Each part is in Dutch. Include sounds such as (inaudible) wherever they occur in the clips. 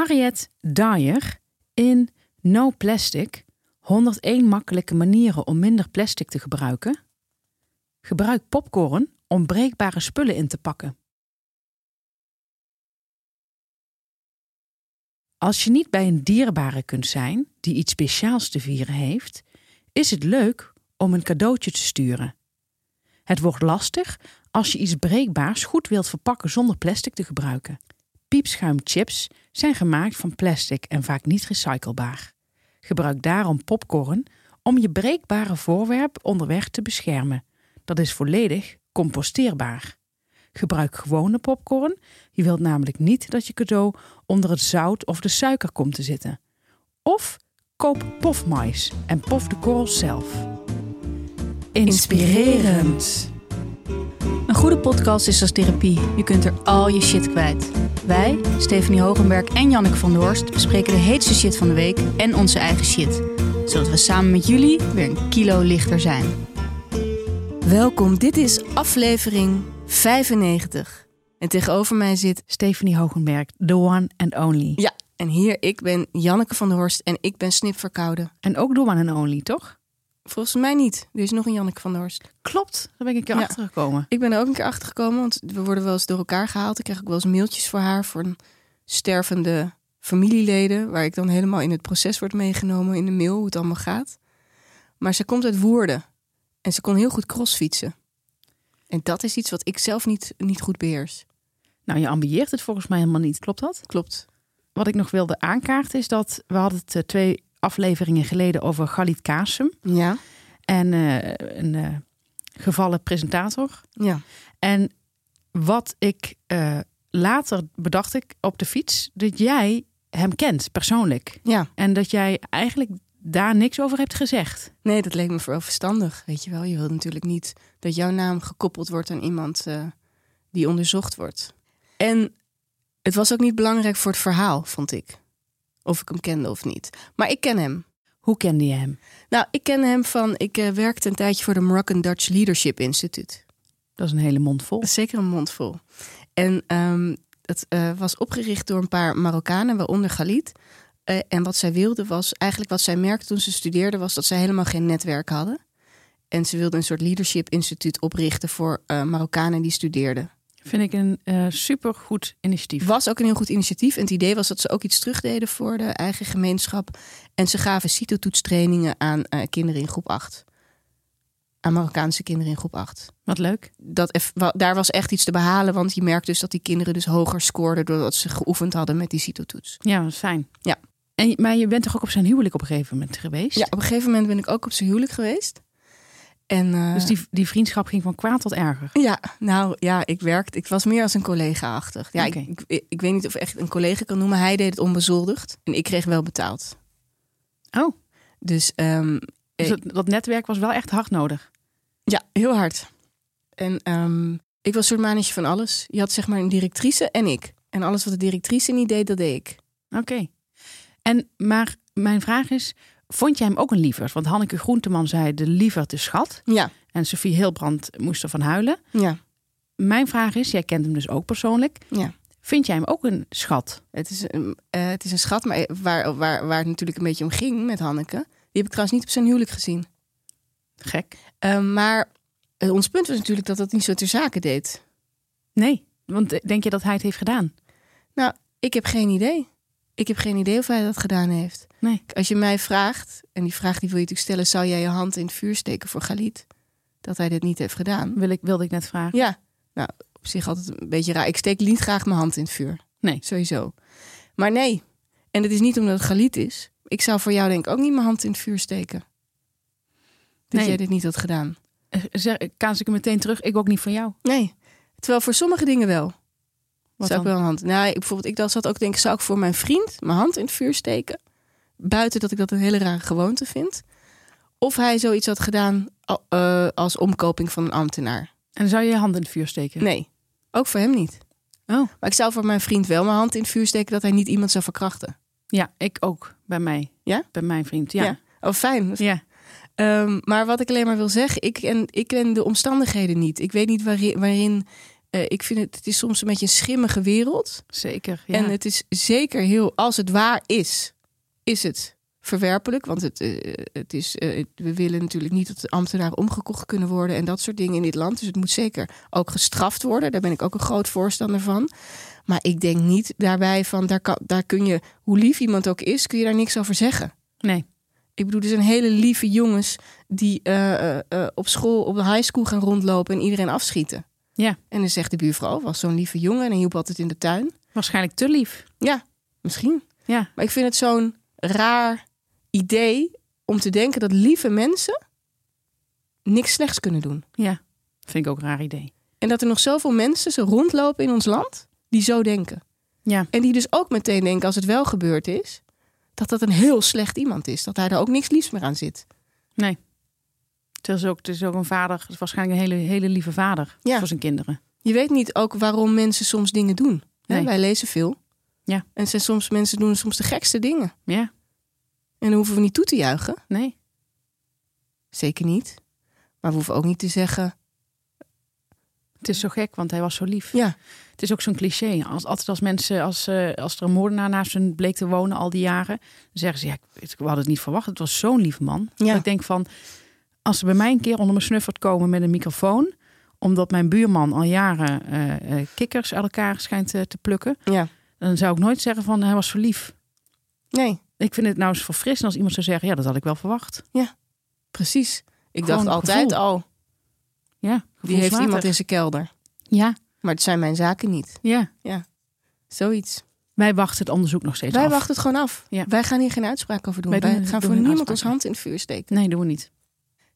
Harriet Dyer in No Plastic 101 makkelijke manieren om minder plastic te gebruiken. Gebruik popcorn om breekbare spullen in te pakken. Als je niet bij een dierbare kunt zijn die iets speciaals te vieren heeft, is het leuk om een cadeautje te sturen. Het wordt lastig als je iets breekbaars goed wilt verpakken zonder plastic te gebruiken. Piepschuimchips zijn gemaakt van plastic en vaak niet recyclebaar. Gebruik daarom popcorn om je breekbare voorwerp onderweg te beschermen. Dat is volledig composteerbaar. Gebruik gewone popcorn. Je wilt namelijk niet dat je cadeau onder het zout of de suiker komt te zitten. Of koop pofmais en pof de korrels zelf. Inspirerend. Een goede podcast is als therapie. Je kunt er al je shit kwijt. Wij, Stephanie Hogenberg en Janneke van der Horst, bespreken de heetste shit van de week en onze eigen shit. Zodat we samen met jullie weer een kilo lichter zijn. Welkom, dit is aflevering 95. En tegenover mij zit... Stephanie Hogenberg, the one and only. Ja, en hier, ik ben Janneke van der Horst en ik ben snipverkouden. En ook the one and only, toch? Volgens mij niet. Er is nog een Janneke van der Horst. Klopt, daar ben ik een keer Ja. achter gekomen. Ik ben er ook een keer achter gekomen, want we worden wel eens door elkaar gehaald. Ik krijg ook wel eens mailtjes voor haar voor een stervende familieleden, waar ik dan helemaal in het proces word meegenomen in de mail, hoe het allemaal gaat. Maar ze komt uit Woerden en ze kon heel goed crossfietsen. En dat is iets wat ik zelf niet, niet goed beheers. Nou, je ambieert het volgens mij helemaal niet, klopt dat? Klopt. Wat ik nog wilde aankaarten is dat we hadden het eh, twee afleveringen geleden over Galit Kasem Ja. en eh, een eh, gevallen presentator. Ja. En wat ik eh, later bedacht ik op de fiets, dat jij hem kent persoonlijk. Ja. En dat jij eigenlijk daar niks over hebt gezegd. Nee, dat leek me vooral verstandig. Weet je wel, je wilt natuurlijk niet dat jouw naam gekoppeld wordt aan iemand die onderzocht wordt. En het was ook niet belangrijk voor het verhaal, vond ik. Of ik hem kende of niet. Maar ik ken hem. Hoe kende je hem? Nou, ik ken hem van. Ik eh, werkte een tijdje voor de Moroccan Dutch Leadership Institute. Dat is een hele mond vol. Dat zeker een mond vol. En ehm het eh, was opgericht door een paar Marokkanen, waaronder Galit. Eh, en wat zij wilden was, eigenlijk wat zij merkte toen ze studeerden, was dat zij helemaal geen netwerk hadden. En ze wilden een soort leadership instituut oprichten voor Marokkanen die studeerden. Vind ik een eh supergoed initiatief. Was ook een heel goed initiatief. En het idee was dat ze ook iets terugdeden voor de eigen gemeenschap. En ze gaven CITO-toetstrainingen aan eh, kinderen in groep 8. Aan Marokkaanse kinderen in groep 8. Wat leuk. Dat daar was echt iets te behalen. Want je merkt dus dat die kinderen dus hoger scoorden... doordat ze geoefend hadden met die CITO-toets. Ja, dat is fijn. Ja. En, maar je bent toch ook op zijn huwelijk op een gegeven moment geweest? Ja, op een gegeven moment ben ik ook op zijn huwelijk geweest. En, eh, Dus die, die vriendschap ging van kwaad tot erger. Ja, nou ja, ik werkte. Ik was meer als een collega-achtig. Ja, ik, ik, ik weet niet of ik echt een collega kan noemen. Hij deed het onbezoldigd. En ik kreeg wel betaald. Oh, Dus ehm, dus dat, dat netwerk was wel echt hard nodig. Ja, heel hard. En ehm, ik was soort mannetje van alles. Je had zeg maar een directrice en ik. En alles wat de directrice niet deed, dat deed ik. Oké. En maar mijn vraag is, vond jij hem ook een lieverd? Want Hanneke Groenteman zei de lieverd de schat. Ja, En Sophie Hilbrand moest ervan huilen. ja, Mijn vraag is, jij kent hem dus ook persoonlijk. ja. Vind jij hem ook een schat? Het is, een, eh, het is een schat, maar waar, waar, waar het natuurlijk een beetje om ging met Hanneke... die heb ik trouwens niet op zijn huwelijk gezien. Gek. Ehm, maar eh, ons punt was natuurlijk dat dat niet zo ter zake deed. Nee, want denk je dat hij het heeft gedaan? Nou, ik heb geen idee. Ik heb geen idee of hij dat gedaan heeft. Nee. Als je mij vraagt, en die vraag die wil je natuurlijk stellen... zou jij je hand in het vuur steken voor Galit? Dat hij dit niet heeft gedaan. Wil ik, wilde ik net vragen. Ja, nou, op zich altijd een beetje raar. Ik steek niet graag mijn hand in het vuur. Nee. Sowieso. Maar nee. En het is niet omdat het Galit is. Ik zou voor jou denk ik ook niet mijn hand in het vuur steken. Dat Nee. jij dit niet had gedaan. Eh, Zeg, kaas ik hem meteen terug? Ik ook niet van jou. Nee. Terwijl voor sommige dingen wel. Wat zou ik wel een hand. Nou, ik, bijvoorbeeld, ik dat zat ook denken, zou ik voor mijn vriend mijn hand in het vuur steken? Buiten dat ik dat een hele rare gewoonte vind. Of hij zoiets had gedaan eh, als omkoping van een ambtenaar. En zou je je hand in het vuur steken? Nee, ook voor hem niet. Oh, Maar ik zou voor mijn vriend wel mijn hand in het vuur steken dat hij niet iemand zou verkrachten. ja, ik ook. Bij mij. Ja? Bij mijn vriend, ja. Ja. Oh, fijn. Ja. Ehm, maar wat ik alleen maar wil zeggen, ik ken, ik ken de omstandigheden niet. Ik weet niet waarin, waarin Eh, ik vind het, het is soms een beetje een schimmige wereld. Zeker. Ja. En het is zeker heel, als het waar is, is het verwerpelijk. Want het, eh, het is, eh, we willen natuurlijk niet dat de ambtenaren omgekocht kunnen worden en dat soort dingen in dit land. Dus het moet zeker ook gestraft worden. Daar ben ik ook een groot voorstander van. Maar ik denk niet daarbij van, daar, kan, daar kun je, hoe lief iemand ook is, kun je daar niks over zeggen. nee. Ik bedoel, er zijn hele lieve jongens die op school, op de high school gaan rondlopen en iedereen afschieten. Ja. En dan zegt de buurvrouw, "Oh, was zo'n lieve jongen en hij hielp altijd in de tuin. Waarschijnlijk te lief. Ja, misschien. Ja. Maar ik vind het zo'n raar idee om te denken dat lieve mensen niks slechts kunnen doen. Ja. Vind ik ook een raar idee. En dat er nog zoveel mensen zo rondlopen in ons land die zo denken. Ja. En die dus ook meteen denken als het wel gebeurd is, dat dat een heel slecht iemand is. Dat daar ook niks liefs meer aan zit. Nee. Het is ook, het is ook een vader, is waarschijnlijk een hele, hele lieve vader Ja. voor zijn kinderen. Je weet niet ook waarom mensen soms dingen doen. hè? Nee. Wij lezen veel. Ja. En zijn soms mensen doen soms de gekste dingen. Ja. En dan hoeven we niet toe te juichen. Nee. Zeker niet. Maar we hoeven ook niet te zeggen. Het is zo gek, want hij was zo lief. Ja, Het is ook zo'n cliché. Als, altijd als mensen, als, eh, als er een moordenaar naast hun bleek te wonen al die jaren, dan zeggen ze, ja, ik, had het niet verwacht. Het was zo'n lief man. Ja. Ik denk van, als ze bij mij een keer onder mijn snuffert komen met een microfoon, omdat mijn buurman al jaren eh, eh, kikkers uit elkaar schijnt eh, te plukken, ja. dan zou ik nooit zeggen van, hij was zo lief. Nee, Ik vind het nou eens verfrissend als iemand zou zeggen, ja, dat had ik wel verwacht. precies. Ik Gewoon dacht altijd al, Ja, die heeft iemand in zijn kelder. Ja, Maar het zijn mijn zaken niet. ja. Zoiets. Wij wachten het onderzoek nog steeds Wij af. wachten het gewoon af. Ja. Wij gaan hier geen uitspraak over doen. Wij Wij, gaan doen voor niemand ons hand in het vuur steken. Nee, doen we niet.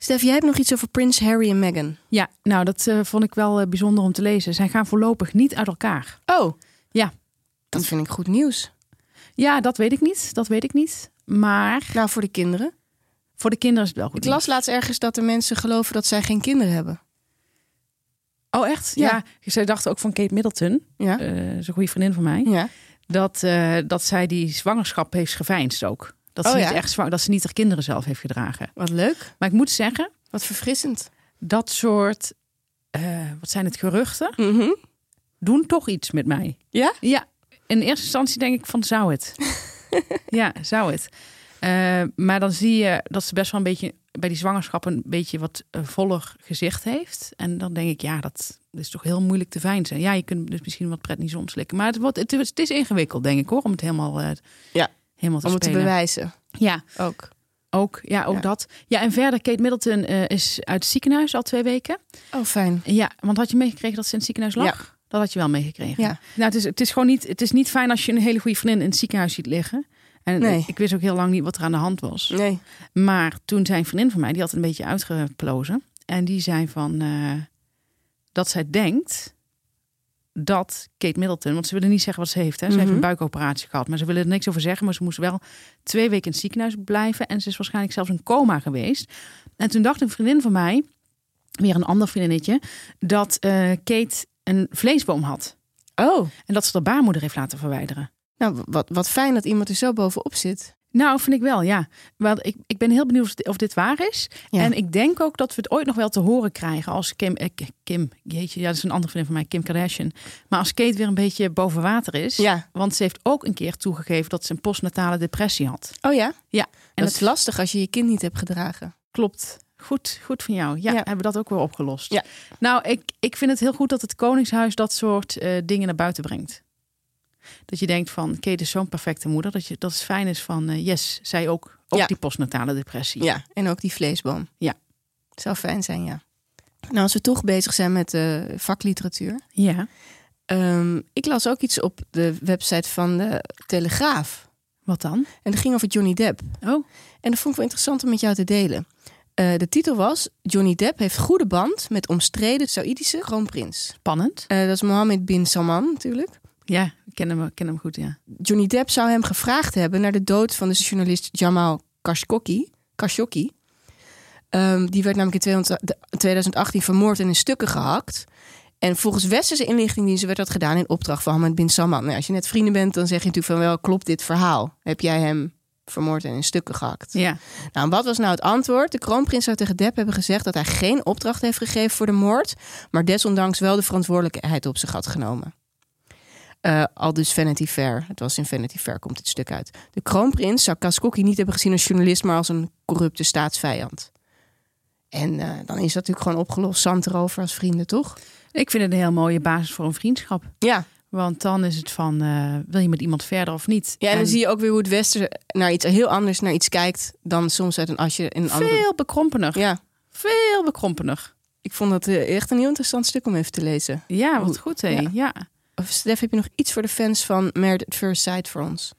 Stef, jij hebt nog iets over Prins Harry en Meghan. Ja, nou, dat eh, vond ik wel eh, bijzonder om te lezen. Zij gaan voorlopig niet uit elkaar. Oh. Ja. Dat vind ik goed nieuws. Ja, dat weet ik niet. Dat weet ik niet. Maar Nou, voor de kinderen. voor de kinderen is het wel goed. Ik las laatst ergens dat er mensen geloven dat zij geen kinderen hebben. Oh, echt? Ja. Ja. Zij dachten ook van Kate Middleton, Ja. eh is een goede vriendin van mij, ja. dat, dat zij die zwangerschap heeft geveinsd ook. Dat ze, Oh, niet ja? echt dat ze niet haar kinderen zelf heeft gedragen. Wat leuk. Maar ik moet zeggen, Wat verfrissend. dat soort, eh, wat zijn het geruchten, Mhm. doen toch iets met mij. Ja? Ja, in eerste instantie denk ik van zou het. (laughs) ja, zou het. Eh, maar dan zie je dat ze best wel een beetje bij die zwangerschap een beetje wat voller gezicht heeft. En dan denk ik, ja, dat is toch heel moeilijk te veinzen. Ja, je kunt dus misschien wat pret niet slikken. Maar het, wordt, het, is- het is ingewikkeld, denk ik hoor, om het helemaal, eh, Ja, helemaal te Om het te spelen. bewijzen. Ja, Ook. ook, ja, ook Ja. dat. Ja, en verder, Kate Middleton eh, is uit het ziekenhuis al twee weken. Oh, fijn. Ja, want had je meegekregen dat ze in het ziekenhuis lag? Dat had je wel meegekregen. Ja. Nou, het is, het is gewoon niet, het is niet fijn als je een hele goede vriendin in het ziekenhuis ziet liggen. En Nee. ik, wist ook heel lang niet wat er aan de hand was. Nee. Maar toen zei een vriendin van mij, die had een beetje uitgeplozen. En die zei van eh, dat zij denkt dat Kate Middleton, want ze willen niet zeggen wat ze heeft. Hè. Ze heeft Mhm. een buikoperatie gehad, maar ze willen er niks over zeggen. Maar ze moest wel twee weken in het ziekenhuis blijven. En ze is waarschijnlijk zelfs in coma geweest. En toen dacht een vriendin van mij, weer een ander vriendinnetje, dat eh, Kate een vleesboom had. Oh. En dat ze de baarmoeder heeft laten verwijderen. Nou, wat, wat fijn dat iemand er zo bovenop zit. Nou, vind ik wel, ja. Wel, ik, ik ben heel benieuwd of dit, of dit waar is. Ja. En ik denk ook dat we het ooit nog wel te horen krijgen als Kim, eh, Kim, jeetje, ja, dat is een andere vriendin van mij, Kim Kardashian. Maar als Kate weer een beetje boven water is. Ja. Want ze heeft ook een keer toegegeven dat ze een postnatale depressie had. Oh ja? Ja, en dat, is lastig als je je kind niet hebt gedragen. klopt. Goed, goed van jou. Ja, Ja. hebben we dat ook weer opgelost. Ja. Nou, ik, ik vind het heel goed dat het Koningshuis dat soort eh, dingen naar buiten brengt. Dat je denkt van, Kate is zo'n perfecte moeder. Dat, je, dat het fijn is van, eh, yes, zij ook, ook Ja. die postnatale depressie. Ja. En ook die vleesboom. Ja. Het zou fijn zijn, ja. Nou, als we toch bezig zijn met eh, vakliteratuur. ja. Ehm, ik las ook iets op de website van de Telegraaf. Wat dan? En dat ging over Johnny Depp. Oh, En dat vond ik wel interessant om met jou te delen. Eh, de titel was: Johnny Depp heeft goede band met omstreden Saïdische kroonprins. spannend. Eh, dat is Mohammed bin Salman natuurlijk. Ja, ik ken hem, ken hem goed, ja. Johnny Depp zou hem gevraagd hebben naar de dood van de journalist Jamal Khashoggi. Khashoggi. Ehm, die werd namelijk in 200 2018 vermoord en in stukken gehakt. En volgens westerse inlichtingendiensten werd dat gedaan in opdracht van Mohammed bin Salman. Nou, als je net vrienden bent, dan zeg je natuurlijk van wel, klopt dit verhaal? Heb jij hem vermoord en in stukken gehakt. Ja. Nou, wat was nou het antwoord? De kroonprins zou tegen Depp hebben gezegd dat hij geen opdracht heeft gegeven voor de moord, maar desondanks wel de verantwoordelijkheid op zich had genomen. Uh, al dus Vanity Fair. Het was in Vanity Fair, komt dit stuk uit. De kroonprins zou Kaskocki niet hebben gezien als journalist, maar als een corrupte staatsvijand. En uh, dan is dat natuurlijk gewoon opgelost. Zand erover als vrienden, toch? Ik vind het een heel mooie basis voor een vriendschap. Ja. Want dan is het van, uh, wil je met iemand verder of niet? Ja, en dan zie je ook weer hoe het Westen naar iets heel anders naar iets kijkt dan soms uit een als je in een Veel andere... bekrompener. Ja, Veel bekrompener. ik vond dat eh, echt een heel interessant stuk om even te lezen. Ja, wat goed ja. Ja. Of Stef, heb je nog iets voor de fans van Married at First Sight voor ons?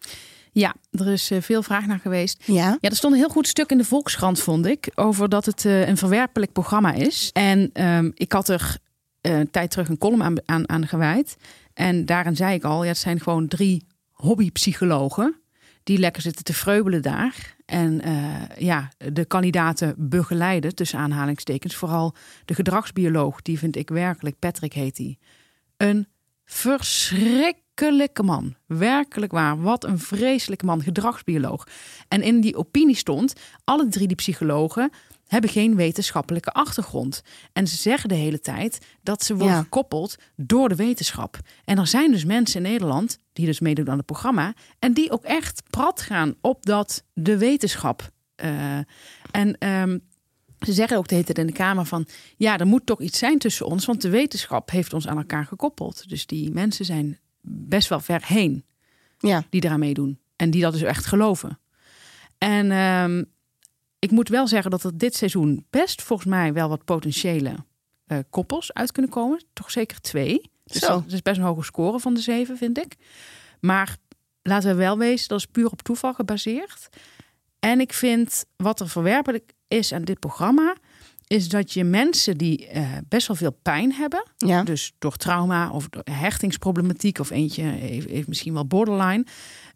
ja, er is eh, veel vraag naar geweest. Ja. Ja, er stond een heel goed stuk in de Volkskrant, vond ik, over dat het eh, een verwerpelijk programma is. En ehm, ik had er eh, een tijd terug een column aan, aan, aan gewijd. En daarin zei ik al, ja, het zijn gewoon drie hobbypsychologen die lekker zitten te vreubelen daar. En ja, de kandidaten begeleiden, tussen aanhalingstekens. Vooral de gedragsbioloog, die vind ik werkelijk, Patrick heet die. Een verschrikkelijke man. Werkelijk waar. Wat een vreselijke man. Gedragsbioloog. En in die opinie stond: alle drie die psychologen hebben geen wetenschappelijke achtergrond. En ze zeggen de hele tijd dat ze worden Ja. gekoppeld door de wetenschap. En er zijn dus mensen in Nederland die dus meedoen aan het programma en die ook echt prat gaan op dat de wetenschap. eh, en ehm, ze zeggen ook de hele tijd in de Kamer van... ja, er moet toch iets zijn tussen ons... want de wetenschap heeft ons aan elkaar gekoppeld. Dus die mensen zijn best wel ver heen Ja. die eraan meedoen. En die dat dus echt geloven. En ehm, ik moet wel zeggen dat er dit seizoen best volgens mij wel wat potentiële eh, koppels uit kunnen komen. Toch zeker twee. Dus Zo. dat is best een hoge score van de zeven, vind ik. Maar laten we wel wezen, dat is puur op toeval gebaseerd. En ik vind wat er verwerpelijk is aan dit programma, is dat je mensen die eh, best wel veel pijn hebben, Ja. dus door trauma of door hechtingsproblematiek of eentje heeft, heeft misschien wel borderline,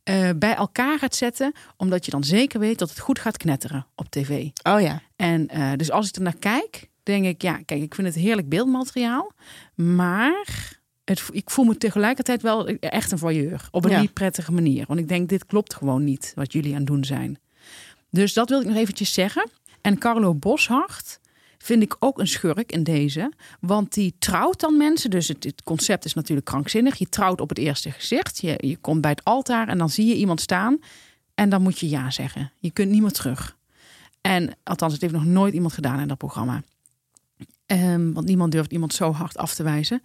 eh, bij elkaar gaat zetten, omdat je dan zeker weet dat het goed gaat knetteren op tv. Oh ja. En eh, dus als ik er naar kijk, denk ik, ja, kijk, ik vind het heerlijk beeldmateriaal, maar het, ik voel me tegelijkertijd wel echt een voyeur op een Ja. niet prettige manier, want ik denk dit klopt gewoon niet wat jullie aan het doen zijn. Dus dat wil ik nog eventjes zeggen. En Carlo Boshart vind ik ook een schurk in deze. Want die trouwt dan mensen. Dus het, het concept is natuurlijk krankzinnig. Je trouwt op het eerste gezicht. Je, je komt bij het altaar en dan zie je iemand staan. En dan moet je ja zeggen. Je kunt niet meer terug. En althans, het heeft nog nooit iemand gedaan in dat programma. Ehm, want niemand durft iemand zo hard af te wijzen.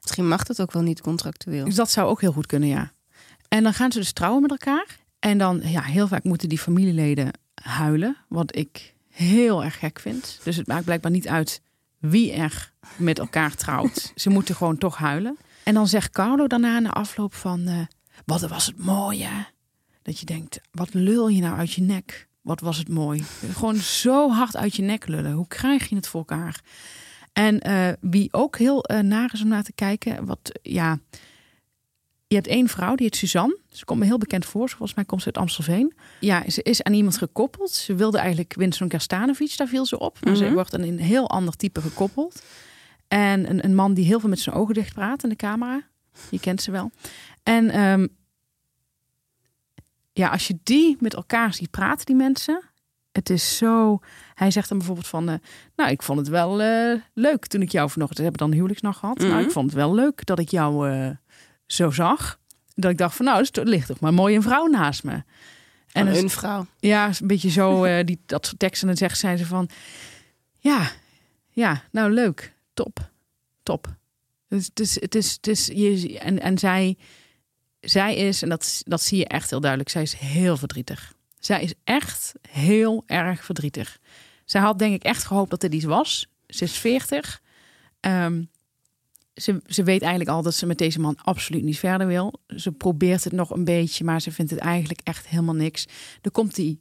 Misschien mag dat ook wel niet contractueel. Dus dat zou ook heel goed kunnen, ja. En dan gaan ze dus trouwen met elkaar. En dan, ja, heel vaak moeten die familieleden huilen. Wat ik heel erg gek vind. Dus het maakt blijkbaar niet uit wie er met elkaar trouwt. (laughs) Ze moeten gewoon toch huilen. En dan zegt Carlo daarna na afloop van... eh, wat was het mooi, hè? Dat je denkt, wat lul je nou uit je nek? Wat was het mooi. Gewoon zo hard uit je nek lullen. Hoe krijg je het voor elkaar? En eh, wie ook heel eh, naar is om naar te kijken... Wat, ja, je hebt één vrouw, die heet Suzanne. Ze komt me heel bekend voor. Volgens mij komt ze uit Amstelveen. Ja, ze is aan iemand gekoppeld. Ze wilde eigenlijk Winston Kerstanovic, daar viel ze op. Maar ze Mhm. wordt aan een heel ander type gekoppeld. En een, een man die heel veel met zijn ogen dicht praat in de camera. Je kent ze wel. En ehm, ja, als je die met elkaar ziet praten, die mensen. Het is zo. Hij zegt dan bijvoorbeeld van. eh, nou, ik vond het wel eh, leuk toen ik jou vanochtend. We hebben dan huwelijksnacht gehad. Nou, Mhm. ik vond het wel leuk dat ik jou eh, zo zag. Dat ik dacht van nou, er ligt toch maar mooi een vrouw naast me. En dan- een vrouw. ja, een beetje zo, (laughs) eh, die, dat soort teksten. En dan zegt zij ze van, ja, ja, nou leuk, top, top. Dus het is, het is, het is je, en, en zij, zij is, en dat, dat zie je echt heel duidelijk, zij is heel verdrietig. Zij is echt heel erg verdrietig. Zij had denk ik echt gehoopt dat dit iets was. Ze is 40. Ehm, ze, ze weet eigenlijk al dat ze met deze man absoluut niet verder wil. Ze probeert het nog een beetje, maar ze vindt het eigenlijk echt helemaal niks. Er komt die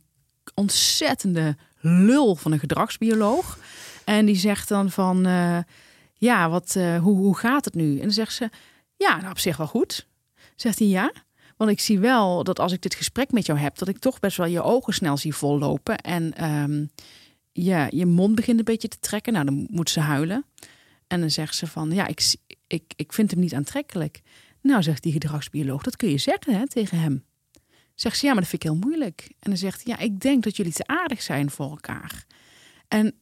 ontzettende lul van een gedragsbioloog. En die zegt dan van, eh, ja, wat, eh, hoe, hoe gaat het nu? En dan zegt ze, ja, nou op zich wel goed. Zegt hij ja. Want ik zie wel dat als ik dit gesprek met jou heb, dat ik toch best wel je ogen snel zie vollopen. En ehm, ja, je mond begint een beetje te trekken. Nou, dan moet ze huilen. En dan zegt ze van, ja, ik, ik, ik vind hem niet aantrekkelijk. Nou, zegt die gedragsbioloog, dat kun je zeggen hè, tegen hem. Zegt ze, ja, maar dat vind ik heel moeilijk. En dan zegt hij, ja, ik denk dat jullie te aardig zijn voor elkaar. En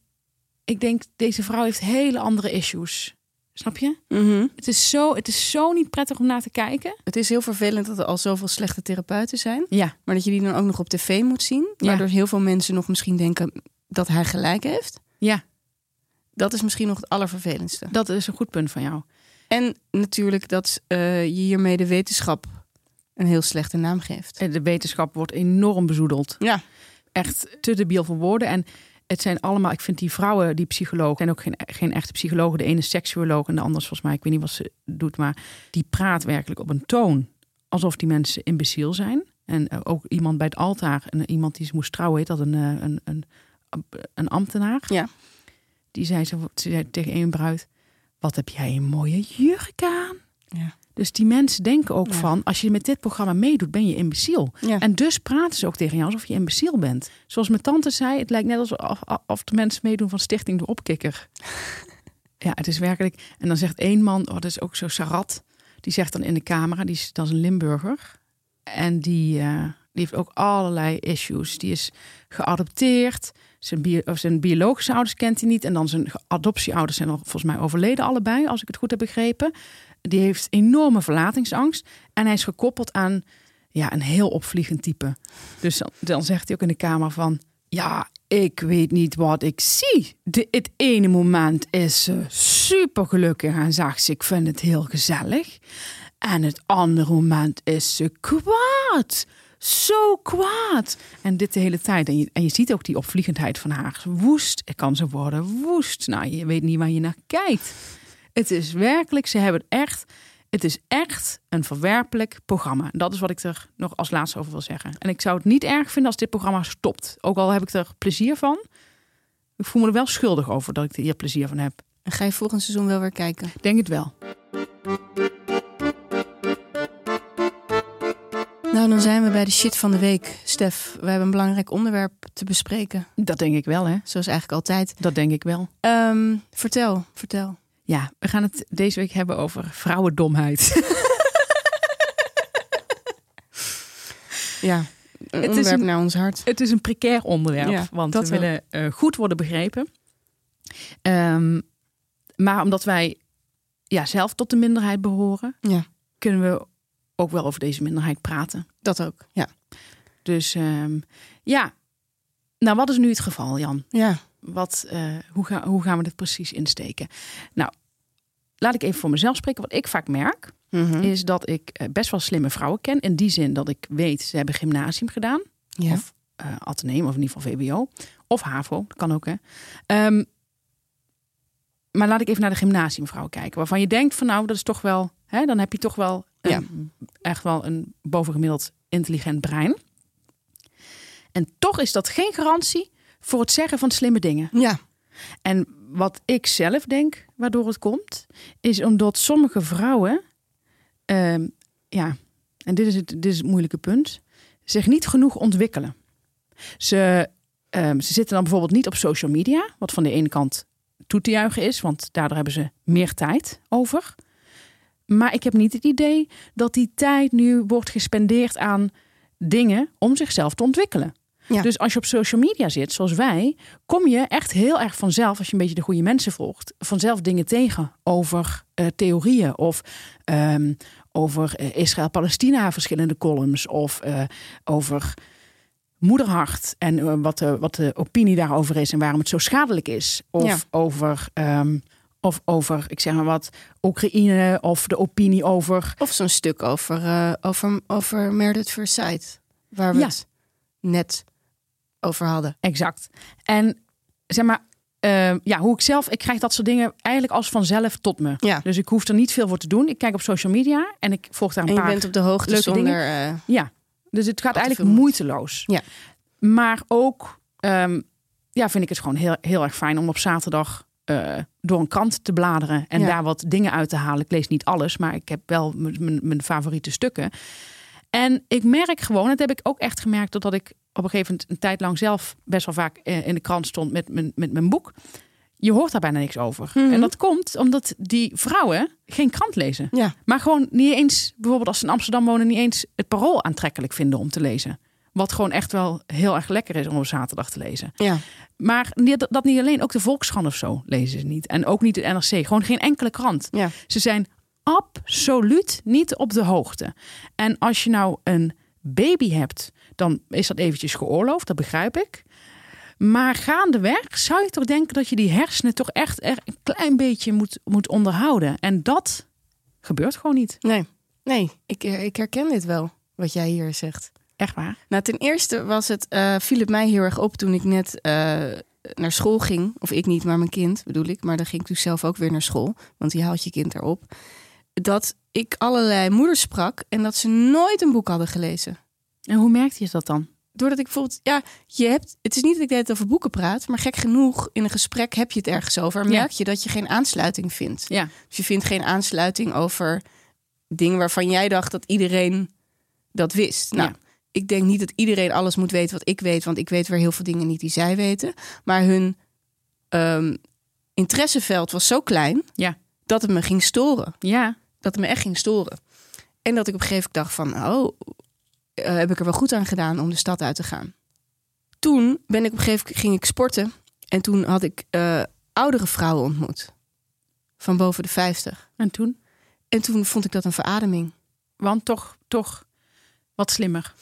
ik denk, deze vrouw heeft hele andere issues. Snap je? Mhm. Het is, zo, het is zo niet prettig om naar te kijken. Het is heel vervelend dat er al zoveel slechte therapeuten zijn. Ja, Maar dat je die dan ook nog op tv moet zien. Ja. Waardoor heel veel mensen nog misschien denken dat hij gelijk heeft. ja, Dat is misschien nog het allervervelendste. dat is een goed punt van jou. En natuurlijk dat eh, je hiermee de wetenschap een heel slechte naam geeft. De wetenschap wordt enorm bezoedeld. Ja, Echt te debiel voor woorden. En het zijn allemaal, ik vind die vrouwen, die psychologen, en ook geen, geen echte psychologen. De ene is seksuoloog en de andere is volgens mij, ik weet niet wat ze doet, maar die praat werkelijk op een toon alsof die mensen imbeciel zijn. En eh, ook iemand bij het altaar, en iemand die ze moest trouwen, heet dat een, eh, een, een, een ambtenaar. Ja. Die zei, ze, ze zei tegen een bruid, wat heb jij een mooie jurk aan. ja. Dus die mensen denken ook Ja. van, als je met dit programma meedoet, ben je imbeciel. ja. En dus praten ze ook tegen jou alsof je imbeciel bent. Zoals mijn tante zei, het lijkt net alsof of de mensen meedoen van Stichting de Opkikker. (laughs) Ja, het is werkelijk. En dan zegt één man, oh, dat is ook zo sarat. Die zegt dan in de camera, die is, dat is een Limburger. En die, eh, die heeft ook allerlei issues. Die is geadopteerd. Zijn, bio, of zijn biologische ouders kent hij niet. En dan zijn adoptieouders zijn al volgens mij overleden allebei, als ik het goed heb begrepen. Die heeft enorme verlatingsangst. En hij is gekoppeld aan ja, een heel opvliegend type. Dus dan, zegt hij ook in de kamer van... Ja, ik weet niet wat ik zie. De, het ene moment is ze super gelukkig en zegt ze... ik vind het heel gezellig. En het andere moment is ze kwaad. Zo kwaad. En dit de hele tijd. En je, en je ziet ook die opvliegendheid van haar. Woest. Kan ze worden woest. Nou, je weet niet waar je naar kijkt. Het is werkelijk, ze hebben echt... Het is echt een verwerpelijk programma. Dat is wat ik er nog als laatste over wil zeggen. En ik zou het niet erg vinden als dit programma stopt. Ook al heb ik er plezier van. Ik voel me er wel schuldig over dat ik er hier plezier van heb. En ga je volgend seizoen wel weer kijken? Ik denk het wel. Nou, dan zijn we bij de shit van de week. Stef, we hebben een belangrijk onderwerp te bespreken. Dat denk ik wel, hè? Zoals eigenlijk altijd. Dat denk ik wel. Ehm, vertel, vertel. Ja, we gaan het deze week hebben over vrouwendomheid. (laughs) Ja, een is onderwerp een- naar ons hart. het is een precair onderwerp, Ja, want dat we wel. willen eh, goed worden begrepen. Ehm, maar omdat wij ja, zelf tot de minderheid behoren, Ja, kunnen we ook wel over deze minderheid praten. dat ook. Ja, Dus ehm, ja, nou wat is nu het geval, Jan? ja. Wat, eh, hoe, ga, hoe gaan we dit precies insteken? Nou, laat ik even voor mezelf spreken. Wat ik vaak merk, Mhm. is dat ik eh, best wel slimme vrouwen ken. In die zin dat ik weet, ze hebben gymnasium gedaan. ja. Of ateneum, of in ieder geval VWO. Of HAVO, dat kan ook hè. Ehm, maar laat ik even naar de gymnasiumvrouwen kijken. Waarvan je denkt van nou, dat is toch wel... Hè, dan heb je toch wel een, echt wel een bovengemiddeld intelligent brein. En toch is dat geen garantie voor het zeggen van slimme dingen. ja. En wat ik zelf denk, waardoor het komt, is omdat sommige vrouwen, ehm, ja, en dit is, het, dit is het moeilijke punt, zich niet genoeg ontwikkelen. Ze, ehm, ze zitten dan bijvoorbeeld niet op social media, wat van de ene kant toe te juichen is, want daardoor hebben ze meer tijd over. Maar ik heb niet het idee dat die tijd nu wordt gespendeerd aan dingen om zichzelf te ontwikkelen. Ja. Dus als je op social media zit, zoals wij, kom je echt heel erg vanzelf, als je een beetje de goede mensen volgt, vanzelf dingen tegen over eh, theorieën of ehm, over eh, Israël-Palestina, verschillende columns, of eh, over moederhart en eh, wat, de, wat de opinie daarover is en waarom het zo schadelijk is. Of Ja. over. ehm, of over, ik zeg maar wat, Oekraïne of de opinie over Of zo'n stuk over, eh over, over Meredith Versailles. Waar we Ja. het net over hadden. Exact. En zeg maar, eh, ja, hoe ik zelf, ik krijg dat soort dingen eigenlijk als vanzelf tot me. Ja. Dus ik hoef er niet veel voor te doen. Ik kijk op social media en ik volg daar een En je paar. bent op de hoogte leuke zonder... eh, Ja, dus het gaat eigenlijk moeiteloos. Ja. Maar ook, ehm, ja, vind ik het gewoon heel, heel erg fijn om op zaterdag eh, door een krant te bladeren en Ja. daar wat dingen uit te halen. Ik lees niet alles, maar ik heb wel mijn favoriete stukken. En ik merk gewoon, dat heb ik ook echt gemerkt, doordat ik op een gegeven moment een tijd lang zelf best wel vaak eh, in de krant stond met mijn, met mijn boek. Je hoort daar bijna niks over. Mhm. En dat komt omdat die vrouwen geen krant lezen. Ja. Maar gewoon niet eens, bijvoorbeeld als ze in Amsterdam wonen, niet eens het parool aantrekkelijk vinden om te lezen. Wat gewoon echt wel heel erg lekker is om op zaterdag te lezen. Ja. Maar dat niet alleen, ook de Volkskrant of zo lezen ze niet. En ook niet de NRC, gewoon geen enkele krant. Ja. Ze zijn absoluut niet op de hoogte. En als je nou een baby hebt, dan is dat eventjes geoorloofd, dat begrijp ik. Maar gaandeweg zou je toch denken dat je die hersenen toch echt een klein beetje moet, moet onderhouden. En dat gebeurt gewoon niet. Nee, nee ik, ik herken dit wel, wat jij hier zegt. Echt waar. Nou, ten eerste was het, eh, viel het mij heel erg op toen ik net eh, naar school ging. Of ik niet, maar mijn kind bedoel ik. Maar dan ging ik dus zelf ook weer naar school. Want die haalt je kind erop. Dat ik allerlei moeders sprak en dat ze nooit een boek hadden gelezen. En hoe merkte je dat dan? Doordat ik bijvoorbeeld, ja, je hebt, het is niet dat ik tijd over boeken praat, maar gek genoeg, in een gesprek heb je het ergens over. Ja. merk je dat je geen aansluiting vindt. Ja, Dus je vindt geen aansluiting over dingen waarvan jij dacht dat iedereen dat wist. Nou, Ja. ik denk niet dat iedereen alles moet weten wat ik weet, want ik weet weer heel veel dingen niet die zij weten. Maar hun ehm, interesseveld was zo klein Ja. dat het me ging storen. ja, Dat het me echt ging storen. En dat ik op een gegeven moment dacht van, oh, eh, heb ik er wel goed aan gedaan om de stad uit te gaan. Toen ben ik op een gegeven moment ging ik sporten en toen had ik eh, oudere vrouwen ontmoet van boven de 50. en toen? En toen vond ik dat een verademing. Want toch, toch wat slimmer.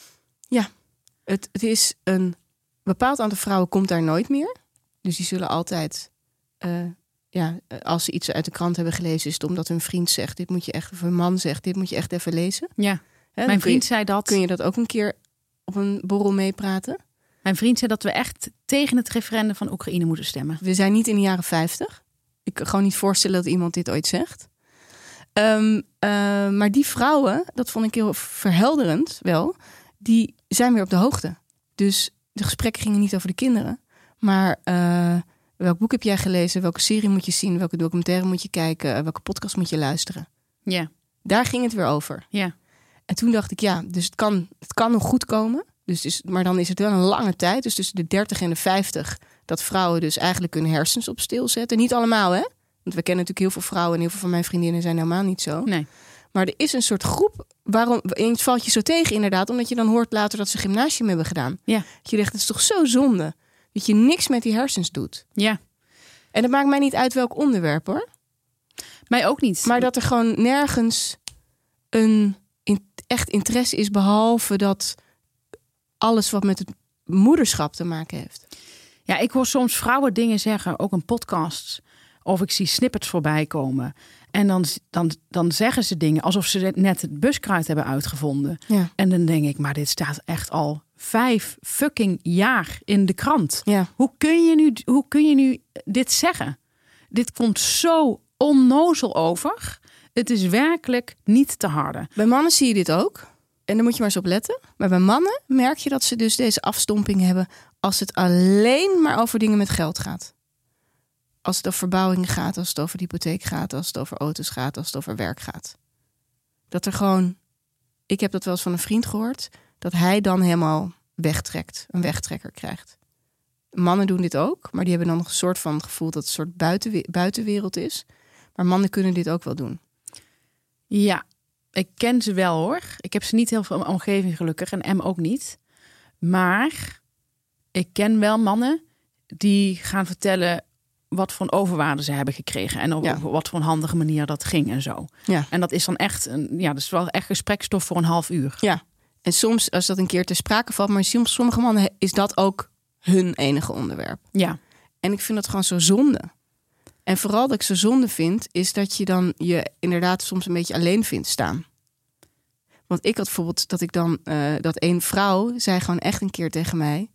Het, het is een bepaald aantal vrouwen komt daar nooit meer. Dus die zullen altijd, eh, ja, als ze iets uit de krant hebben gelezen, is het omdat hun vriend zegt: dit moet je echt, of hun man zegt: dit moet je echt even lezen. Ja, Hè, mijn vriend je, zei dat. kun je dat ook een keer op een borrel meepraten. Mijn vriend zei dat we echt tegen het referendum van Oekraïne moeten stemmen. We zijn niet in de jaren 50. Ik kan gewoon niet voorstellen dat iemand dit ooit zegt. Ehm, eh, maar die vrouwen, dat vond ik heel verhelderend wel, die zijn weer op de hoogte. Dus de gesprekken gingen niet over de kinderen, maar eh, welk boek heb jij gelezen, welke serie moet je zien, welke documentaire moet je kijken, welke podcast moet je luisteren. Ja, Daar ging het weer over. ja, En toen dacht ik, ja, dus het kan, het kan nog goed komen. Dus, dus, maar dan is het wel een lange tijd. Dus tussen de 30 en de 50. Dat vrouwen dus eigenlijk hun hersens op stil zetten. Niet allemaal, hè? Want we kennen natuurlijk heel veel vrouwen. En heel veel van mijn vriendinnen zijn helemaal niet zo. nee. Maar er is een soort groep. Waarom en het valt je zo tegen, inderdaad. Omdat je dan hoort later dat ze gymnasium hebben gedaan. Ja. Dat je denkt, het is toch zo zonde. Dat je niks met die hersens doet. Ja, En het maakt mij niet uit welk onderwerp hoor. mij ook niet. Maar dat er gewoon nergens een echt interesse is, behalve dat alles wat met het moederschap te maken heeft. Ja, ik hoor soms vrouwen dingen zeggen, ook in podcasts. Of ik zie snippets voorbij komen. En dan, dan, dan zeggen ze dingen alsof ze net het buskruid hebben uitgevonden. Ja. En dan denk ik, maar dit staat echt al vijf fucking jaar in de krant. Ja. Hoe kun je nu, hoe kun je nu dit zeggen? Dit komt zo onnozel over. Het is werkelijk niet te harde. Bij mannen zie je dit ook. En daar moet je maar eens op letten. Maar bij mannen merk je dat ze dus deze afstomping hebben als het alleen maar over dingen met geld gaat. Als het over verbouwingen gaat, als het over de hypotheek gaat, als het over auto's gaat, als het over werk gaat. Dat er gewoon, ik heb dat wel eens van een vriend gehoord, dat hij dan helemaal wegtrekt, een wegtrekker krijgt. Mannen doen dit ook, maar die hebben dan nog een soort van gevoel dat het een soort buitenwe- buitenwereld is. Maar mannen kunnen dit ook wel doen. Ja, ik ken ze wel hoor. Ik heb ze niet heel veel in mijn omgeving gelukkig en M ook niet. Maar ik ken wel mannen die gaan vertellen wat voor overwaarde ze hebben gekregen. En op Ja. wat voor een handige manier dat ging en zo. Ja. En dat is dan echt, een, ja, dat is wel echt gesprekstof voor een half uur. Ja, en soms als dat een keer ter sprake valt, maar soms sommige mannen is dat ook hun enige onderwerp. Ja, En ik vind dat gewoon zo zonde. En vooral dat ik zo zonde vind, is dat je dan je inderdaad soms een beetje alleen vindt staan. Want ik had bijvoorbeeld dat ik dan, eh, dat een vrouw zei gewoon echt een keer tegen mij: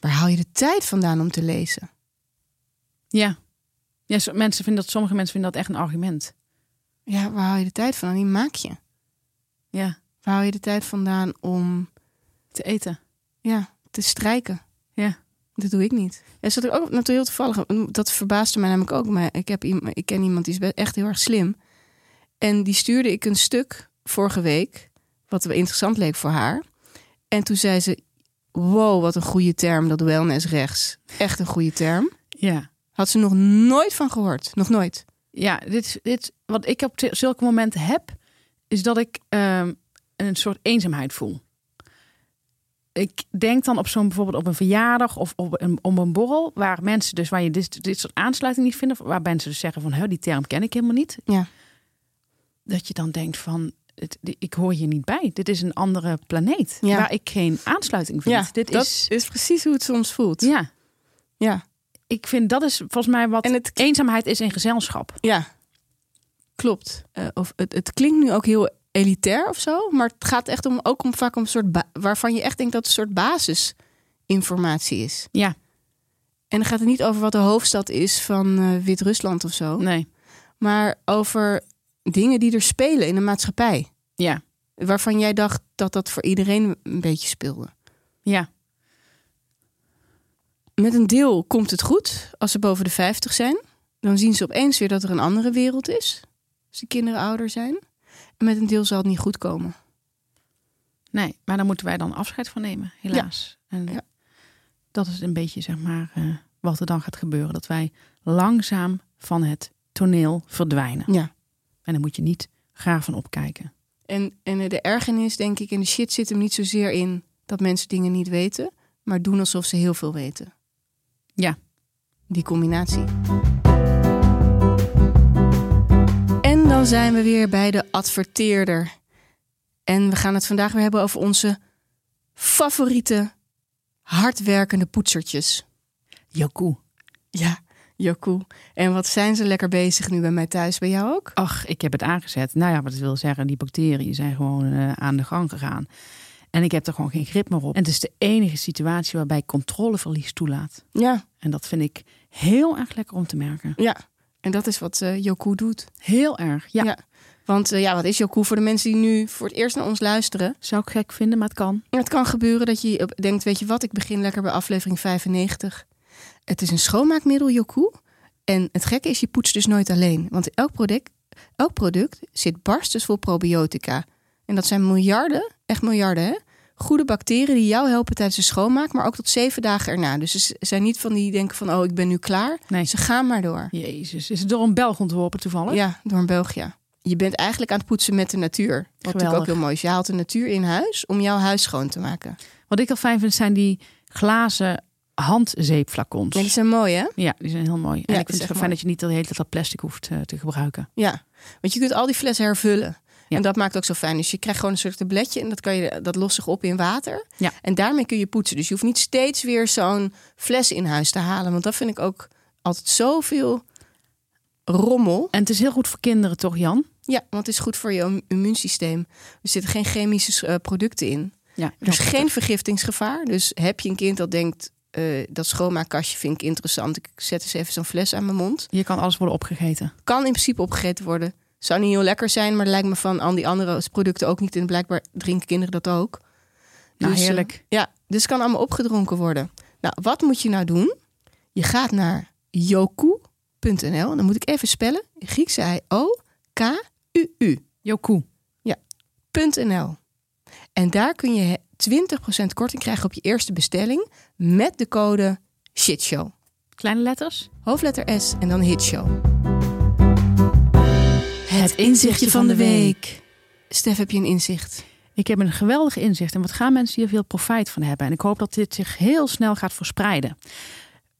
Waar haal je de tijd vandaan om te lezen? ja. ja mensen vinden dat, sommige mensen vinden dat echt een argument. Ja, waar haal je de tijd vandaan? Die maak je. Ja, Waar haal je de tijd vandaan om te eten. ja, te strijken? Ja. Dat doe ik niet. En zat ik ook natuurlijk heel toevallig. Dat verbaasde mij namelijk ook. Maar ik, heb, iemand- ik ken iemand die is echt heel erg slim. En die stuurde ik een stuk vorige week. Wat wel interessant leek voor haar. En toen zei ze: Wow, wat een goede term, dat wellness rechts. Echt een goede term. Ja, Had ze nog nooit van gehoord. Nog nooit. Ja, dit, dit, wat ik op zulke momenten heb, is dat ik ehm, een soort eenzaamheid voel. Ik denk dan op zo'n bijvoorbeeld op een verjaardag of op een, op een borrel, waar mensen dus waar je dit, dit soort aansluiting niet vinden, waar mensen dus zeggen van, die term ken ik helemaal niet. Ja. Dat je dan denkt van, het, ik hoor hier niet bij. Dit is een andere planeet Ja. waar ik geen aansluiting vind. Ja, dit dat is, is precies hoe het soms voelt. ja. Ja. Ik vind dat is volgens mij wat En het- eenzaamheid is in gezelschap. Ja, klopt. Eh, of het, het klinkt nu ook heel elitair of zo, maar het gaat echt om ook om vaak om een soort waarvan je echt denkt dat het een soort basisinformatie is. Ja, En dan gaat het niet over wat de hoofdstad is van eh, Wit-Rusland of zo, nee. maar over dingen die er spelen in de maatschappij, Ja, waarvan jij dacht dat dat voor iedereen een beetje speelde. ja. Met een deel komt het goed als ze boven de 50 zijn. Dan zien ze opeens weer dat er een andere wereld is. Als de kinderen ouder zijn. Met een deel zal het niet goed komen. Nee, maar daar moeten wij dan afscheid van nemen, helaas. En Ja. dat is een beetje, zeg maar, eh, wat er dan gaat gebeuren. Dat wij langzaam van het toneel verdwijnen. Ja. En daar moet je niet graag van opkijken. En, en de ergernis, denk ik, en de shit zit hem niet zozeer in dat mensen dingen niet weten. Maar doen alsof ze heel veel weten. Ja. Die combinatie. Dan zijn we weer bij de adverteerder. En we gaan het vandaag weer hebben over onze favoriete hardwerkende poetsertjes. Jokoe. Ja, Jokoe. En wat zijn ze lekker bezig nu bij mij thuis? Bij jou ook? Ach, ik heb het aangezet. Nou ja, wat wil zeggen, die bacteriën zijn gewoon eh, aan de gang gegaan. En ik heb er gewoon geen grip meer op. En het is de enige situatie waarbij ik controleverlies toelaat. Ja, En dat vind ik heel erg lekker om te merken. ja. En dat is wat eh Jokoe doet. Heel erg, ja. Ja. Want eh, ja, wat is Jokoe voor de mensen die nu voor het eerst naar ons luisteren? Zou ik gek vinden, maar het kan. Het kan gebeuren dat je op- denkt, weet je wat, ik begin lekker bij aflevering 95. Het is een schoonmaakmiddel, Jokoe. En het gekke is, je poetst dus nooit alleen. Want elk product, elk product zit barstens vol probiotica. En dat zijn miljarden, echt miljarden, hè? Goede bacteriën die jou helpen tijdens de schoonmaak, maar ook tot zeven dagen erna. Dus ze zijn niet van die denken van, oh, ik ben nu klaar. Nee. Ze gaan maar door. Jezus, is het door een Belg ontworpen toevallig? Ja, door een België. Je bent eigenlijk aan het poetsen met de natuur. Wat natuurlijk ook heel mooi is. Je haalt de natuur in huis om jouw huis schoon te maken. Wat ik al fijn vind, zijn die glazen handzeepflacons. Ja, die zijn mooi, hè? Ja, die zijn heel mooi. En Ja, ik dat is vind het fijn mooi. dat je niet de hele tijd dat plastic hoeft eh, te gebruiken. Ja, want je kunt al die flessen hervullen. Ja. En dat maakt ook zo fijn. Dus je krijgt gewoon een soort tabletje en dat, kan je, dat lost zich op in water. Ja. En daarmee kun je poetsen. Dus je hoeft niet steeds weer zo'n fles in huis te halen. Want dat vind ik ook altijd zoveel rommel. En het is heel goed voor kinderen, toch Jan? Ja, want het is goed voor je im- immuunsysteem. Er zitten geen chemische eh, producten in. Ja, Er is geen vergiftingsgevaar. Dus heb je een kind dat denkt... eh, dat schoonmaakkastje vind ik interessant. Ik zet eens even zo'n fles aan mijn mond. Je kan alles worden opgegeten. Kan in principe opgegeten worden. Zou niet heel lekker zijn, maar lijkt me van al die andere producten ook niet. En blijkbaar drinken kinderen dat ook. Nou, Dus, eh, heerlijk. ja, dus het kan allemaal opgedronken worden. Nou, wat moet je nou doen? Je gaat naar yoku.nl. Dan moet ik even spellen. Griekse I-O-K-U-U. Jokoe. .nl. En daar kun je 20% korting krijgen op je eerste bestelling met de code SHITSHOW. Kleine letters. Hoofdletter S en dan HITSHOW. Het inzichtje van de week. Stef, heb je een inzicht? Ik heb een geweldig inzicht en wat gaan mensen hier veel profijt van hebben. En ik hoop dat dit zich heel snel gaat verspreiden.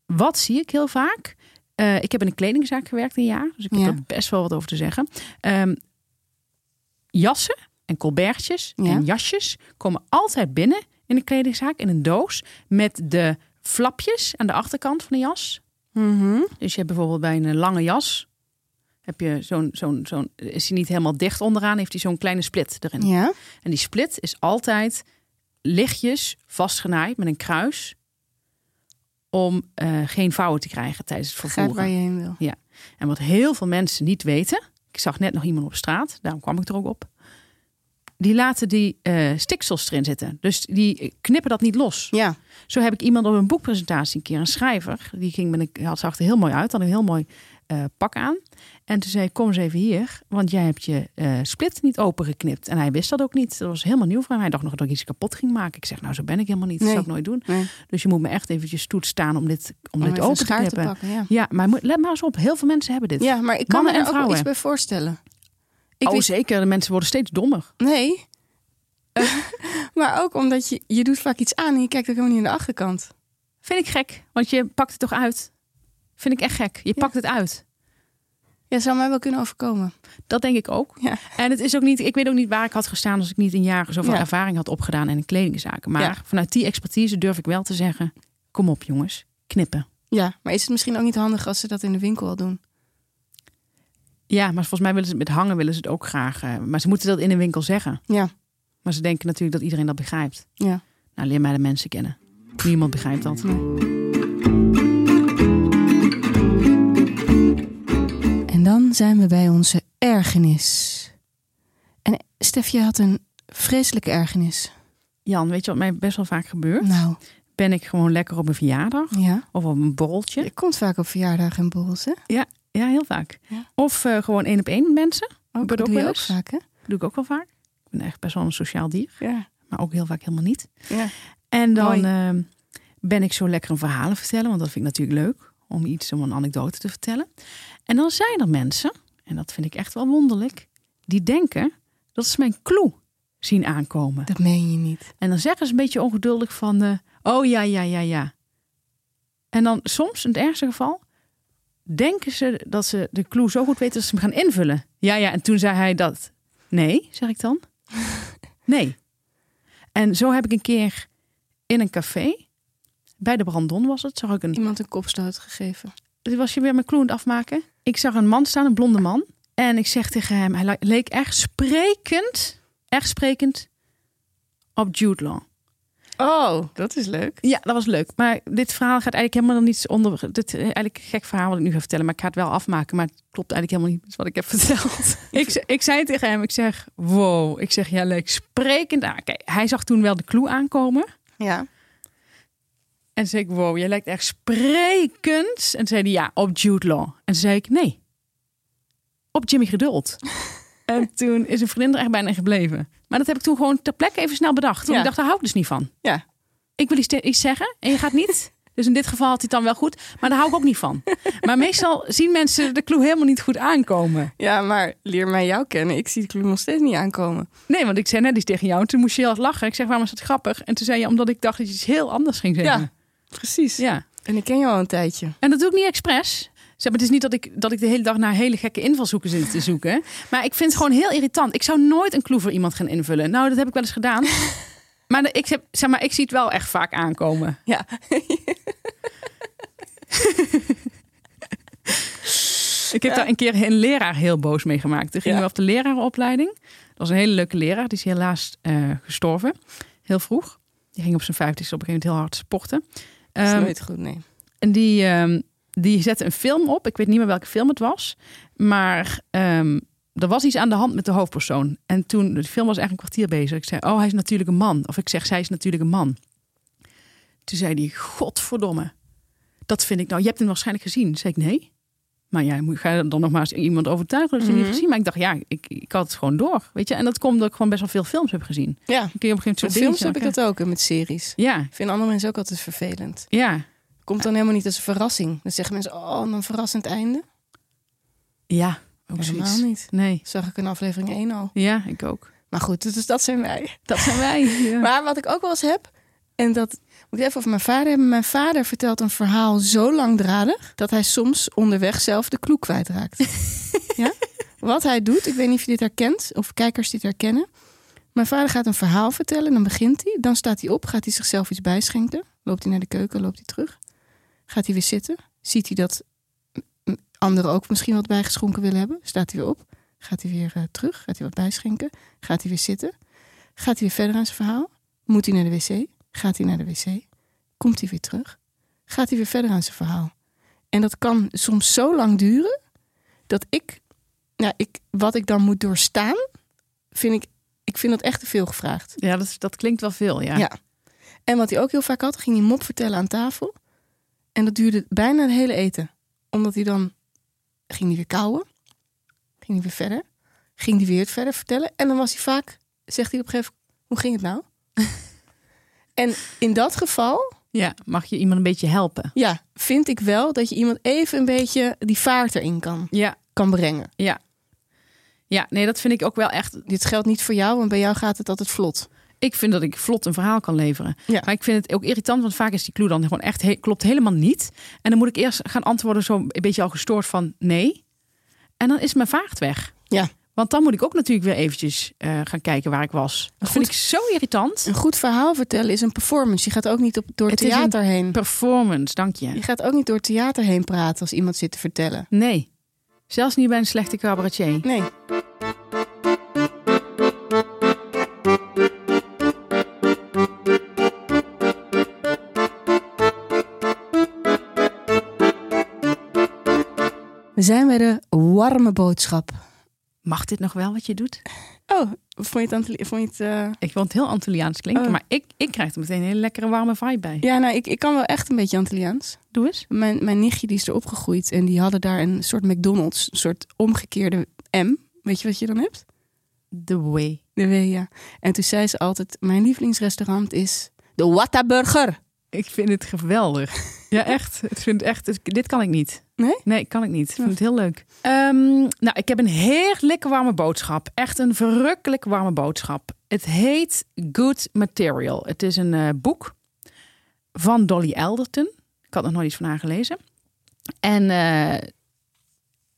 Wat zie ik heel vaak? Eh, ik heb in een kledingzaak gewerkt een jaar, dus ik heb Ja. er best wel wat over te zeggen. Ehm, jassen en colbertjes Ja. en jasjes komen altijd binnen in een kledingzaak in een doos met de flapjes aan de achterkant van de jas. Dus je hebt bijvoorbeeld bij een lange jas heb je zo'n zo'n zo'n is hij niet helemaal dicht onderaan, heeft hij zo'n kleine split erin. Ja. En die split is altijd lichtjes vastgenaaid met een kruis. Om eh, geen vouwen te krijgen tijdens het vervoeren. waar je heen wil. En wat heel veel mensen niet weten. Ik zag net nog iemand op straat, daarom kwam ik er ook op. die laten die eh, stiksels erin zitten. Dus die knippen dat niet los. Ja. Zo heb ik iemand op een boekpresentatie een keer, een schrijver. Die ging met een, had, zag er heel mooi uit, had een heel mooi eh, pak aan. En toen zei ik, kom eens even hier, want jij hebt je eh, split niet opengeknipt. En hij wist dat ook niet. Dat was helemaal nieuw voor hem. Hij dacht nog dat ik iets kapot ging maken. Ik zeg, nou zo ben ik helemaal niet. Dat Nee. zou ik nooit doen. Nee. Dus je moet me echt eventjes stoet staan om dit, om Om dit open te knippen. pakken, ja. ja, maar let maar eens op. Heel veel mensen hebben dit. Ja, maar ik kan Mannen me er ook vrouwen. iets bij voorstellen. Ik oh zeker, de mensen worden steeds dommer. Nee. (laughs) maar ook omdat je, je doet vaak iets aan en je kijkt ook helemaal niet aan de achterkant. Vind ik gek, want je pakt het toch uit. Vind ik echt gek. Je pakt het uit. Ja, zou mij wel kunnen overkomen. Dat denk ik ook. Ja. En het is ook niet, ik weet ook niet waar ik had gestaan als ik niet een jaar zoveel Ja. ervaring had opgedaan in kledingzaken. Maar Ja. vanuit die expertise durf ik wel te zeggen: kom op jongens, knippen. Ja, maar is het misschien ook niet handig als ze dat in de winkel al doen? Ja, maar volgens mij willen ze het met hangen willen ze het ook graag. eh, maar ze moeten dat in een winkel zeggen. Ja, Maar ze denken natuurlijk dat iedereen dat begrijpt. ja. Nou, leer mij de mensen kennen. Niemand begrijpt dat. Dan zijn we bij onze ergernis. En Stef, je had een vreselijke ergernis. Jan, weet je wat mij best wel vaak gebeurt? Nou, Ben ik gewoon lekker op een verjaardag ja. of op een borreltje. Je komt vaak op verjaardagen en borrels, hè? Ja, heel vaak. Ja. Of eh, gewoon één op één mensen. Ook, Gebeurt dat ook doe ook eens. vaak, hè? doe ik ook wel vaak. Ik ben echt best wel een sociaal dier. Ja. Maar ook heel vaak helemaal niet. ja. En dan Mooi. eh, ben ik zo lekker een verhalen vertellen. Want dat vind ik natuurlijk leuk. Om iets, om een anekdote te vertellen. En dan zijn er mensen, en dat vind ik echt wel wonderlijk. Die denken dat ze mijn clue zien aankomen. Dat meen je niet. En dan zeggen ze een beetje ongeduldig van... eh, oh ja, ja, ja, ja. En dan soms, in het ergste geval... denken ze dat ze de clue zo goed weten dat ze hem gaan invullen. Ja, ja, en toen zei hij dat. Nee, zeg ik dan. (laughs) Nee. En zo heb ik een keer in een café... bij de Brandon was het, zag ik een... Iemand een kopstoot gegeven. Was je weer mijn clue aan het afmaken? Ik zag een man staan, een blonde man. En ik zeg tegen hem, hij le- leek echt sprekend... echt sprekend op Jude Law. Oh, dat is leuk. Ja, dat was leuk. Maar dit verhaal gaat eigenlijk helemaal nog niets onder. Dit is eigenlijk een gek verhaal wat ik nu ga vertellen, maar ik ga het wel afmaken. Maar het klopt eigenlijk helemaal niet wat ik heb verteld. (laughs) ik, ik zei tegen hem, ik zeg, wow. Ik zeg, ja, leuk sprekend aan. Kijk, hij zag toen wel de clue aankomen. Ja. En zei ik, wow, jij lijkt echt sprekend. En zei hij, ja, op Jude Law. En zei ik, nee, op Jimmy Geduld. (laughs) en toen is een vriendin er echt bijna gebleven. Maar dat heb ik toen gewoon ter plekke even snel bedacht. Want Ja. ik dacht, daar hou ik dus niet van Ja. ik wil iets, zeggen en je gaat niet. (laughs) Dus in dit geval had hij het dan wel goed, maar daar hou ik ook niet van. Maar meestal zien mensen de clue helemaal niet goed aankomen. Ja, maar leer mij jou kennen. Ik zie de clue nog steeds niet aankomen. Nee, want ik zei net iets tegen jou en toen moest je heel hard lachen. Ik zeg, waarom is dat grappig? En toen zei je, omdat ik dacht dat je iets heel anders ging zeggen. Ja, precies. ja. En ik ken jou al een tijdje. En dat doe ik niet expres. Zeg, maar het is niet dat ik, dat ik de hele dag naar hele gekke invalshoeken zit te zoeken. Maar ik vind het gewoon heel irritant. Ik zou nooit een clue voor iemand gaan invullen. Nou, dat heb ik wel eens gedaan. (laughs) Maar, ik, heb, zeg maar ik zie het wel echt vaak aankomen. Ja. (laughs) Ik heb daar een keer een leraar heel boos mee gemaakt. Toen gingen Ja. we op de lerarenopleiding. Dat was een hele leuke leraar. Die is helaas eh, gestorven. Heel vroeg. Die ging op zijn vijftigste op een gegeven moment heel hard sporten. Dat is Ehm, nooit goed, nee. en die, ehm, die zette een film op. Ik weet niet meer welke film het was. Maar ehm, er was iets aan de hand met de hoofdpersoon. En toen, de film was eigenlijk een kwartier bezig. Ik zei, oh, hij is natuurlijk een man. Of ik zeg, zij is natuurlijk een man. Toen zei hij, godverdomme. Dat vind ik nou, je hebt hem waarschijnlijk gezien. Toen zei ik, nee. Maar ja, moet- ga je dan nog maar eens iemand overtuigen dat je het Mhm. niet gezien. Maar ik dacht, ja, ik, ik had het gewoon door. Weet je, en dat komt omdat ik gewoon best wel veel films heb gezien. Ja, je op een gegeven moment met zo films heb ik dat ook en met series. Ja, Vinden andere mensen ook altijd vervelend. ja, Komt dan helemaal niet als een verrassing. Dan zeggen mensen, oh, een verrassend einde. ja. Ook Helemaal niet. Nee, Zag ik in aflevering 1 al. ja, ik ook. Maar goed, dus dat zijn wij. Dat zijn wij. (laughs) Ja. Maar wat ik ook wel eens heb, en dat moet ik even over mijn vader hebben. Mijn vader vertelt een verhaal zo langdradig dat hij soms onderweg zelf de kloek kwijtraakt. (laughs) ja? Wat hij doet, ik weet niet of je dit herkent of kijkers dit herkennen. Mijn vader gaat een verhaal vertellen, dan begint hij, dan staat hij op, gaat hij zichzelf iets bijschenken, loopt hij naar de keuken, loopt hij terug, gaat hij weer zitten, ziet hij dat anderen ook misschien wat bijgeschonken willen hebben, staat hij weer op, gaat hij weer eh, terug, gaat hij wat bijschenken, gaat hij weer zitten, gaat hij weer verder aan zijn verhaal, moet hij naar de wc, gaat hij naar de wc, komt hij weer terug, gaat hij weer verder aan zijn verhaal. En dat kan soms zo lang duren dat ik, nou, ik wat ik dan moet doorstaan, vind ik, Ik vind dat echt te veel gevraagd. Ja, dat, dat klinkt wel veel, ja. Ja. En wat hij ook heel vaak had, ging hij mop vertellen aan tafel. En dat duurde bijna het hele eten. Omdat hij dan ging hij weer kauwen. Ging hij weer verder. Ging hij weer het verder vertellen. En dan was hij vaak, zegt hij op een gegeven moment, hoe ging het nou? En in dat geval, Ja, mag je iemand een beetje helpen? ja, vind ik wel dat je iemand even een beetje die vaart erin kan, Ja, kan brengen. ja. Ja, nee, dat vind ik ook wel echt. Dit geldt niet voor jou, want bij jou gaat het altijd vlot. Ik vind dat ik vlot een verhaal kan leveren. Ja. Maar ik vind het ook irritant, want vaak is die clue dan gewoon echt he- klopt helemaal niet. En dan moet ik eerst gaan antwoorden, zo een beetje al gestoord van nee. En dan is mijn vaart weg. Ja. Want dan moet ik ook natuurlijk weer eventjes eh, gaan kijken waar ik was. Dat Goed. vind ik zo irritant. Een goed verhaal vertellen is een performance. Je gaat ook niet op, door Het theater heen. Performance, dank Je je. gaat ook niet door theater heen praten als iemand zit te vertellen. Nee. Zelfs niet bij een slechte cabaretier. Nee. We zijn bij de warme boodschap. Mag dit nog wel wat je doet? Oh, vond je het, vond je het eh, Ik vond het heel Antilliaans klinken, Oh. maar ik, ik krijg er meteen een hele lekkere warme vibe bij. Ja, nou, ik, ik kan wel echt een beetje Antilliaans. Doe eens. Mijn, mijn nichtje die is er opgegroeid en die hadden daar een soort McDonald's, een soort omgekeerde M. Weet je wat je dan hebt? The way. De W, ja. En toen zei ze altijd, mijn lievelingsrestaurant is de Whataburger. Ik vind het geweldig. (laughs) Ja, echt. Ik vind het echt. Dit kan ik niet. Nee? Nee, kan ik niet. Ik vind het heel leuk. Ehm, nou, ik heb een heerlijke warme boodschap. Echt een verrukkelijk warme boodschap. Het heet Good Material. Het is een eh, boek van Dolly Elderton. Ik had nog nooit iets van haar gelezen. En eh,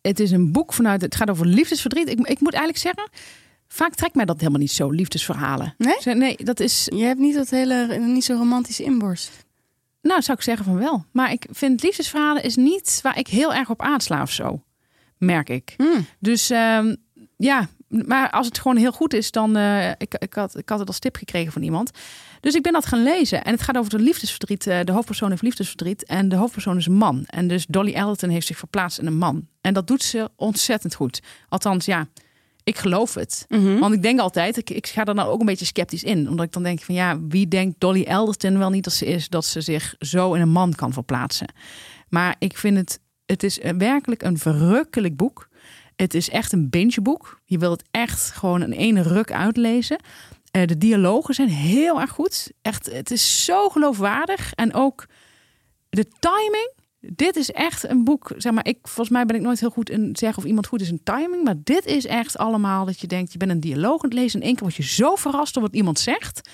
het is een boek vanuit. Het gaat over liefdesverdriet. Ik, ik moet eigenlijk zeggen. Vaak trekt mij dat helemaal niet zo, liefdesverhalen. Nee? Nee, dat is. Je hebt niet dat hele, niet zo romantische inborst. Nou, zou ik zeggen van wel. Maar ik vind liefdesverhalen is niet waar ik heel erg op aansla of zo. Merk ik. Hmm. Dus ehm, ja, maar als het gewoon heel goed is, dan. eh, ik, ik, had, ik had het als tip gekregen van iemand. Dus ik ben dat gaan lezen. En het gaat over de liefdesverdriet. eh, de hoofdpersoon heeft liefdesverdriet. En de hoofdpersoon is een man. En dus Dolly Elton heeft zich verplaatst in een man. En dat doet ze ontzettend goed. Althans, ja. Ik geloof het. Mhm. Want ik denk altijd, ik, ik ga er dan ook een beetje sceptisch in. Omdat ik dan denk van ja, wie denkt Dolly Elderton wel niet dat ze is dat ze zich zo in een man kan verplaatsen. Maar ik vind het, het is werkelijk een verrukkelijk boek. Het is echt een bingeboek. Je wilt het echt gewoon in één ruk uitlezen. Eh, de dialogen zijn heel erg goed. Echt, het is zo geloofwaardig. En ook de timing. Dit is echt een boek. Zeg maar, ik, volgens mij ben ik nooit heel goed in zeggen of iemand goed is in timing. Maar dit is echt allemaal dat je denkt, je bent een dialoog aan het lezen. En in één keer word je zo verrast door wat iemand zegt.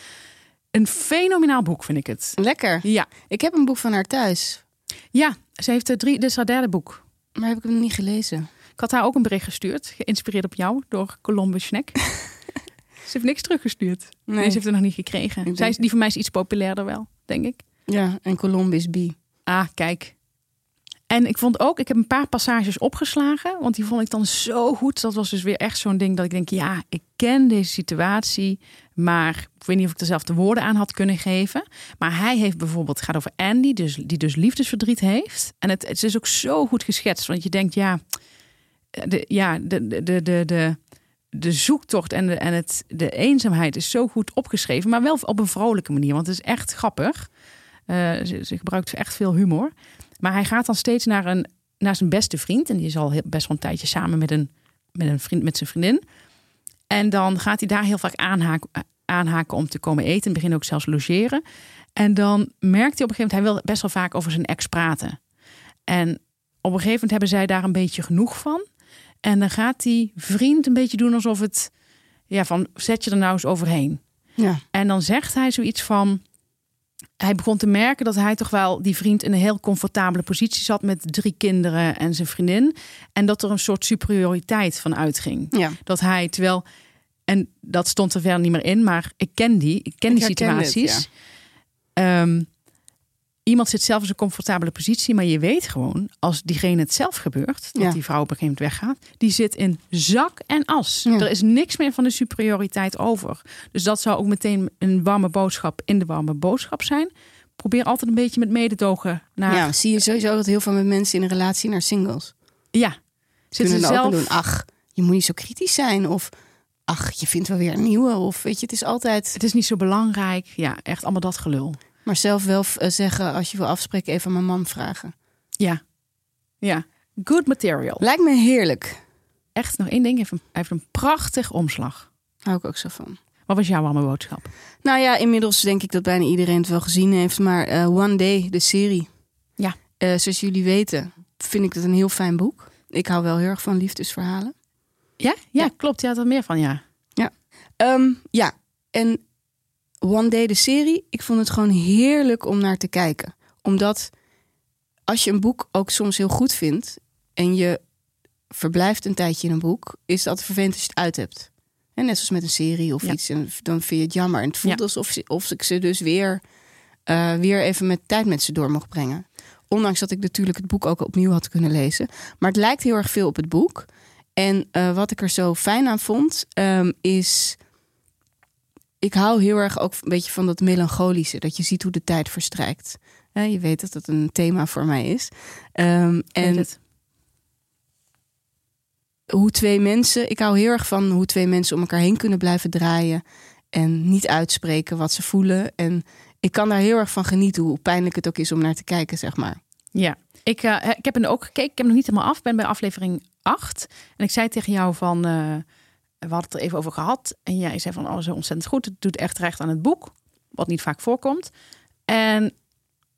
Een fenomenaal boek vind ik het. Lekker. Ja, Ik heb een boek van haar thuis, ja ze heeft er drie, dit is haar derde boek. maar heb ik hem niet gelezen. Ik had haar ook een bericht gestuurd, geïnspireerd op jou door Columbus Schneck. (laughs) ze heeft niks teruggestuurd. Nee, ze heeft het nog niet gekregen. Zij die van mij is iets populairder wel, denk ik. Ja, en Columbus B. Ah, kijk. En ik vond ook, ik heb een paar passages opgeslagen, want die vond ik dan zo goed. Dat was dus weer echt zo'n ding dat ik denk, ja, ik ken deze situatie, maar ik weet niet of ik er zelf de woorden aan had kunnen geven. Maar hij heeft bijvoorbeeld, het gaat over Andy, dus, die dus liefdesverdriet heeft. En het, het is ook zo goed geschetst, want je denkt, ja, de, ja, de, de, de, de, de, de zoektocht en, de, en het, de eenzaamheid is zo goed opgeschreven, maar wel op een vrolijke manier, want het is echt grappig. Eh, ze, ze gebruikt echt veel humor. Maar hij gaat dan steeds naar, een, naar zijn beste vriend. En die is al heel- best wel een tijdje samen met, een, met, een vriend, met zijn vriendin. En dan gaat hij daar heel vaak aanhaken, aanhaken om te komen eten. In het begin ook zelfs logeren. En dan merkt hij op een gegeven moment... hij wil best wel vaak over zijn ex praten. En op een gegeven moment hebben zij daar een beetje genoeg van. En dan gaat die vriend een beetje doen alsof het... Ja, van zet je er nou eens overheen. Ja. En dan zegt hij zoiets van. Hij begon te merken dat hij toch wel die vriend in een heel comfortabele positie zat met drie kinderen en zijn vriendin. En dat er een soort superioriteit van uitging. Ja. Dat hij, terwijl. En dat stond er verder niet meer in, maar ik ken die. Ik ken Ik die situaties. Ehm, iemand zit zelf in een comfortabele positie, maar je weet gewoon, als diegene het zelf gebeurt, dat Ja. die vrouw op een gegeven moment weggaat, die zit in zak en as. Ja. Er is niks meer van de superioriteit over. Dus dat zou ook meteen een warme boodschap in de warme boodschap zijn. Probeer altijd een beetje met mededogen naar. ja, zie je sowieso dat heel veel met mensen in een relatie naar singles. ja. Zitten ze zelf. doen. Ach, je moet niet zo kritisch zijn. Of, ach, je vindt wel weer een nieuwe. Of weet je, het is altijd. Het is niet zo belangrijk. Ja, echt allemaal dat gelul. Maar zelf wel eh, zeggen, als je wil afspreken, even mijn man vragen. Ja. Ja. Good material. Lijkt me heerlijk. Echt nog één ding. Hij heeft een, hij heeft een prachtig omslag. Hou ik ook zo van. Wat was jouw warme boodschap? Nou ja, inmiddels denk ik dat bijna iedereen het wel gezien heeft. Maar eh, One Day, de serie. Ja. Eh, zoals jullie weten, vind ik het een heel fijn boek. Ik hou wel heel erg van liefdesverhalen. Ja? Ja, klopt. Je had er meer van, ja. Ehm, ja, en One Day, de serie, ik vond het gewoon heerlijk om naar te kijken. Omdat als je een boek ook soms heel goed vindt en je verblijft een tijdje in een boek, is dat vervelend als je het uit hebt. En net zoals met een serie of Ja. iets, en dan vind je het jammer. En het voelt Ja. alsof ze, of ik ze dus weer, eh, weer even met tijd met ze door mocht brengen. Ondanks dat ik natuurlijk het boek ook opnieuw had kunnen lezen. Maar het lijkt heel erg veel op het boek. En eh, wat ik er zo fijn aan vond, ehm, is. Ik hou heel erg ook een beetje van dat melancholische. Dat je ziet hoe de tijd verstrijkt. Je weet dat dat een thema voor mij is. Ehm, En hoe twee mensen. Ik hou heel erg van hoe twee mensen om elkaar heen kunnen blijven draaien. En niet uitspreken wat ze voelen. En ik kan daar heel erg van genieten. Hoe pijnlijk het ook is om naar te kijken, zeg maar. Ja, ik, eh, ik heb hem ook gekeken. Ik heb hem nog niet helemaal af. Ik ben bij aflevering 8. En ik zei tegen jou van... eh, we hadden het er even over gehad. En jij zei van, oh, zo ontzettend goed. Het doet echt recht aan het boek. Wat niet vaak voorkomt. En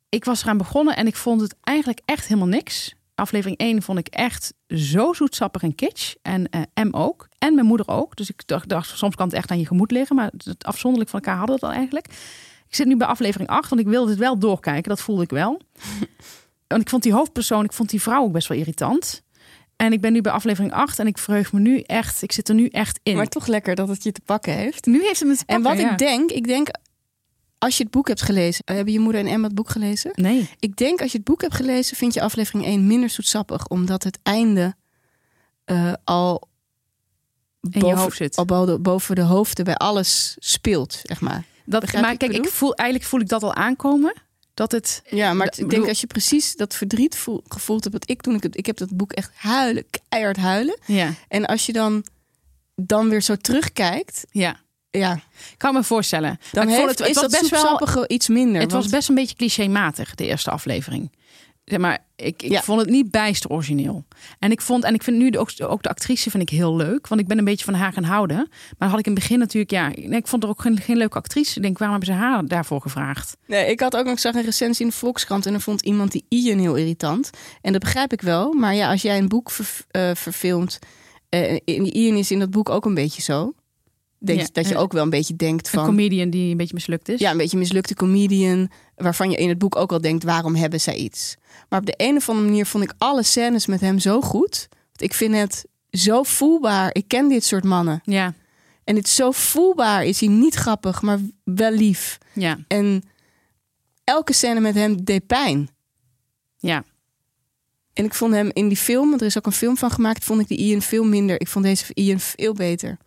ik was eraan begonnen en ik vond het eigenlijk echt helemaal niks. Aflevering 1 vond ik echt zo zoetsappig en kitsch. En eh, M ook. En mijn moeder ook. Dus ik dacht, dacht, soms kan het echt aan je gemoed liggen. Maar het afzonderlijk van elkaar hadden we het al eigenlijk. Ik zit nu bij aflevering 8, want ik wilde het wel doorkijken. Dat voelde ik wel. (laughs) En ik vond die hoofdpersoon, ik vond die vrouw ook best wel irritant. En ik ben nu bij aflevering 8 en ik verheug me nu echt, ik zit er nu echt in. Maar toch lekker dat het je te pakken heeft. nu heeft het me te En pakken, wat ja. ik denk, ik denk. Als je het boek hebt gelezen. eh, Hebben je moeder en Emma het boek gelezen? Nee. Ik denk als je het boek hebt gelezen, vind je aflevering 1 minder zoetsappig. Omdat het einde eh, al, In je hoofd zit. al boven, boven de hoofden bij alles speelt, zeg maar. Dat, Begrijp maar ik kijk, ik voel, eigenlijk voel ik dat al aankomen. Dat het, Ja, maar ik bedoel- denk als je precies dat verdriet voel, gevoeld hebt, wat ik toen ik het, ik heb dat boek echt huilen, keihard huilen. ja, En als je dan, dan weer zo terugkijkt, ja. ja, Ik kan me voorstellen. dan heeft, het, is het was dat best wel, iets minder. het was best een beetje clichématig, de eerste aflevering. Zeg maar ik, ik Ja. vond het niet bijster origineel. En ik vond, en ik vind nu de- ook, ook de actrice vind ik heel leuk, want ik ben een beetje van haar gaan houden. Maar dan had ik in het begin natuurlijk, ja, nee, ik vond er ook geen, geen leuke actrice. Ik denk, waarom hebben ze haar daarvoor gevraagd? Nee, ik had ook nog zag een recensie in de Volkskrant en er vond iemand die Ian heel irritant. En dat begrijp ik wel. Maar ja, als jij een boek ver- eh, verfilmt, en Ian is in dat boek ook een beetje zo. Denk Ja, dat je eh, ook wel een beetje denkt Een van, comedian die een beetje mislukt is. ja, een beetje mislukte comedian, waarvan je in het boek ook al denkt, waarom hebben zij iets? Maar op de een of andere manier vond ik alle scènes met hem zo goed. Want ik vind het zo voelbaar. Ik ken dit soort mannen. ja, En het is zo voelbaar. Is hij niet grappig, maar wel lief. ja. En elke scène met hem deed pijn. ja. En ik vond hem in die film, want er is ook een film van gemaakt, vond ik die Ian veel minder. Ik vond deze Ian veel beter.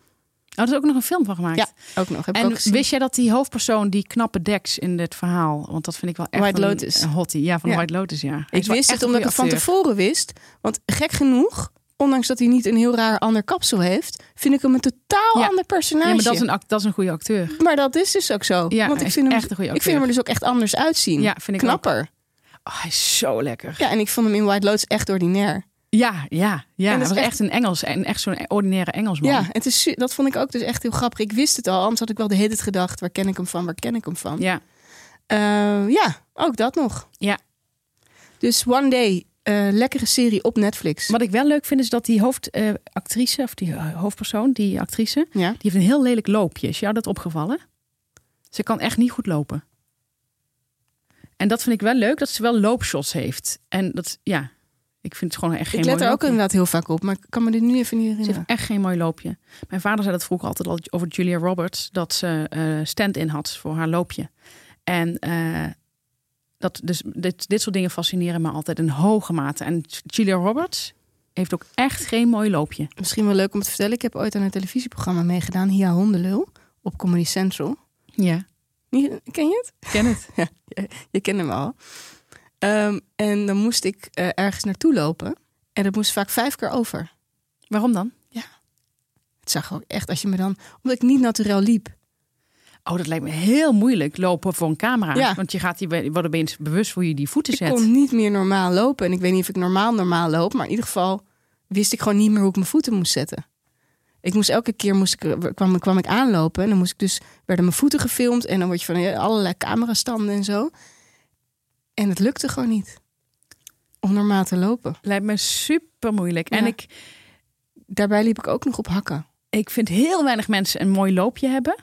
Oh, er is ook nog een film van gemaakt. Ja, ook nog. Heb ik En ook gezien. wist jij dat die hoofdpersoon, die knappe Dex in dit verhaal, want dat vind ik wel echt White een, Lotus. een hottie. Ja, van Ja. White Lotus, ja. Hij ik wist echt het omdat ik het van tevoren wist. Want gek genoeg, ondanks dat hij niet een heel raar ander kapsel heeft, vind ik hem een totaal Ja. ander personage. Ja, maar dat is een, act- dat is een goede acteur. Maar dat is dus ook zo. Ja, want ik vind, hem, echt een goede ik acteur. vind hem er dus ook echt anders uitzien. Ja, vind ik Knapper. Oh, hij is zo lekker. Ja, en ik vond hem in White Lotus echt ordinair. Ja, ja, ja. En dat was echt- echt een Engels, en echt zo'n ordinaire Engelsman. Ja, het is, dat vond ik ook dus echt heel grappig. Ik wist het al, anders had ik wel de hele tijd gedacht... waar ken ik hem van, waar ken ik hem van? ja. Eh, ja, ook dat nog. Ja. Dus One Day, eh, lekkere serie op Netflix. Wat ik wel leuk vind is dat die hoofdactrice, of die eh, hoofdpersoon, die actrice, Ja. die heeft een heel lelijk loopje. Is jou dat opgevallen? Ze kan echt niet goed lopen. En dat vind ik wel leuk, dat ze wel loopshots heeft. En dat, ja, ik vind het gewoon echt geen Ik let er ook inderdaad heel vaak op, maar ik kan me dit nu even niet Ze heeft herinneren. echt geen mooi loopje. Mijn vader zei dat vroeger altijd al over Julia Roberts. Dat ze eh stand-in had voor haar loopje. En eh, dat, dus dit, dit soort dingen fascineren me altijd in hoge mate. En Julia Roberts heeft ook echt geen mooi loopje. Misschien wel leuk om te vertellen. Ik heb ooit aan een televisieprogramma meegedaan, Hia Hondelul, op Comedy Central. Ja, Niet- Ken je het? ken het. (laughs) Je kent hem al. Ehm, en dan moest ik eh, ergens naartoe lopen. En dat moest vaak vijf keer over. Waarom dan? Het zag ook echt, als je me dan... Omdat ik niet naturel liep. Oh, dat lijkt me heel moeilijk lopen voor een camera. Ja. Want je gaat die, wordt opeens bewust hoe je die voeten Ik zet. kon niet meer normaal lopen. En ik weet niet of ik normaal normaal loop. Maar in ieder geval wist ik gewoon niet meer hoe ik mijn voeten moest zetten. Ik moest elke keer moest ik, kwam, kwam ik aanlopen. En dan moest ik dus, werden mijn voeten gefilmd. En dan word je van eh, allerlei camerastanden en zo. En het lukte gewoon niet. Om normaal te lopen. Lijkt me super moeilijk. En ik, Daarbij liep ik ook nog op hakken. ik vind heel weinig mensen een mooi loopje hebben.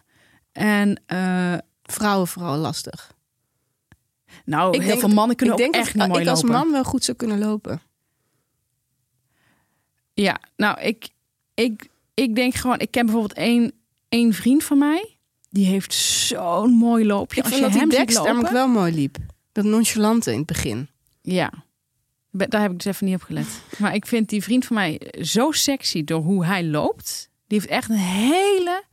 En eh, Vrouwen vooral lastig. nou, Ik heel denk veel mannen kunnen ik ook denk echt dat niet mooi ik als lopen. man wel goed zou kunnen lopen. Ja, nou, ik, ik, ik denk gewoon, ik ken bijvoorbeeld één, één vriend van mij. Die heeft zo'n mooi loopje. Ik Als je dat hem die ziet Dex lopen, namelijk wel mooi liep. Dat nonchalante in het begin. Ja, daar heb ik dus even niet op gelet. Maar ik vind die vriend van mij zo sexy door hoe hij loopt. Die heeft echt een hele,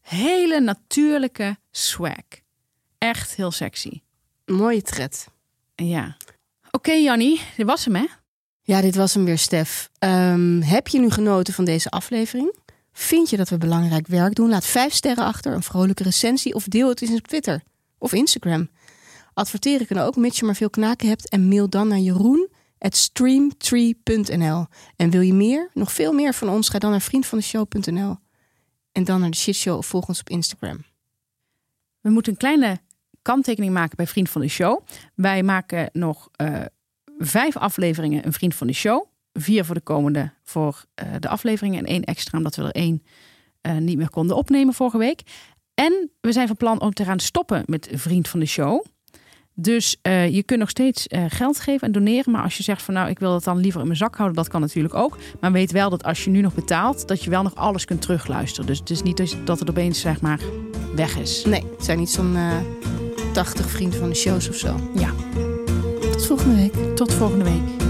hele natuurlijke swag. Echt heel sexy. Mooie tred. Ja. Oké, Jannie, dit was hem, hè? Ja, dit was hem weer, Stef. Ehm, heb je nu genoten van deze aflevering? Vind je dat we belangrijk werk doen? Laat vijf sterren achter, een vrolijke recensie of deel het eens op Twitter of Instagram. Adverteren kan ook, mits je maar veel knaken hebt. En mail dan naar jeroen.streamtree.nl. En wil je meer, nog veel meer van ons? Ga dan naar vriendvandeshow.nl. En dan naar de shitshow of volg ons op Instagram. We moeten een kleine kanttekening maken bij Vriend van de Show. Wij maken nog eh, vijf afleveringen een Vriend van de Show. Vier voor de komende voor eh, de afleveringen en één extra omdat we er één eh, niet meer konden opnemen vorige week. En we zijn van plan om te gaan stoppen met Vriend van de Show. Dus eh, je kunt nog steeds eh, geld geven en doneren. Maar als je zegt van nou, ik wil het dan liever in mijn zak houden, dat kan natuurlijk ook. Maar weet wel dat als je nu nog betaalt, dat je wel nog alles kunt terugluisteren. Dus het is niet dat- dat het opeens zeg maar weg is. Nee, het zijn niet zo'n eh 80 vrienden van de shows of zo. Ja. Tot volgende week. Tot volgende week.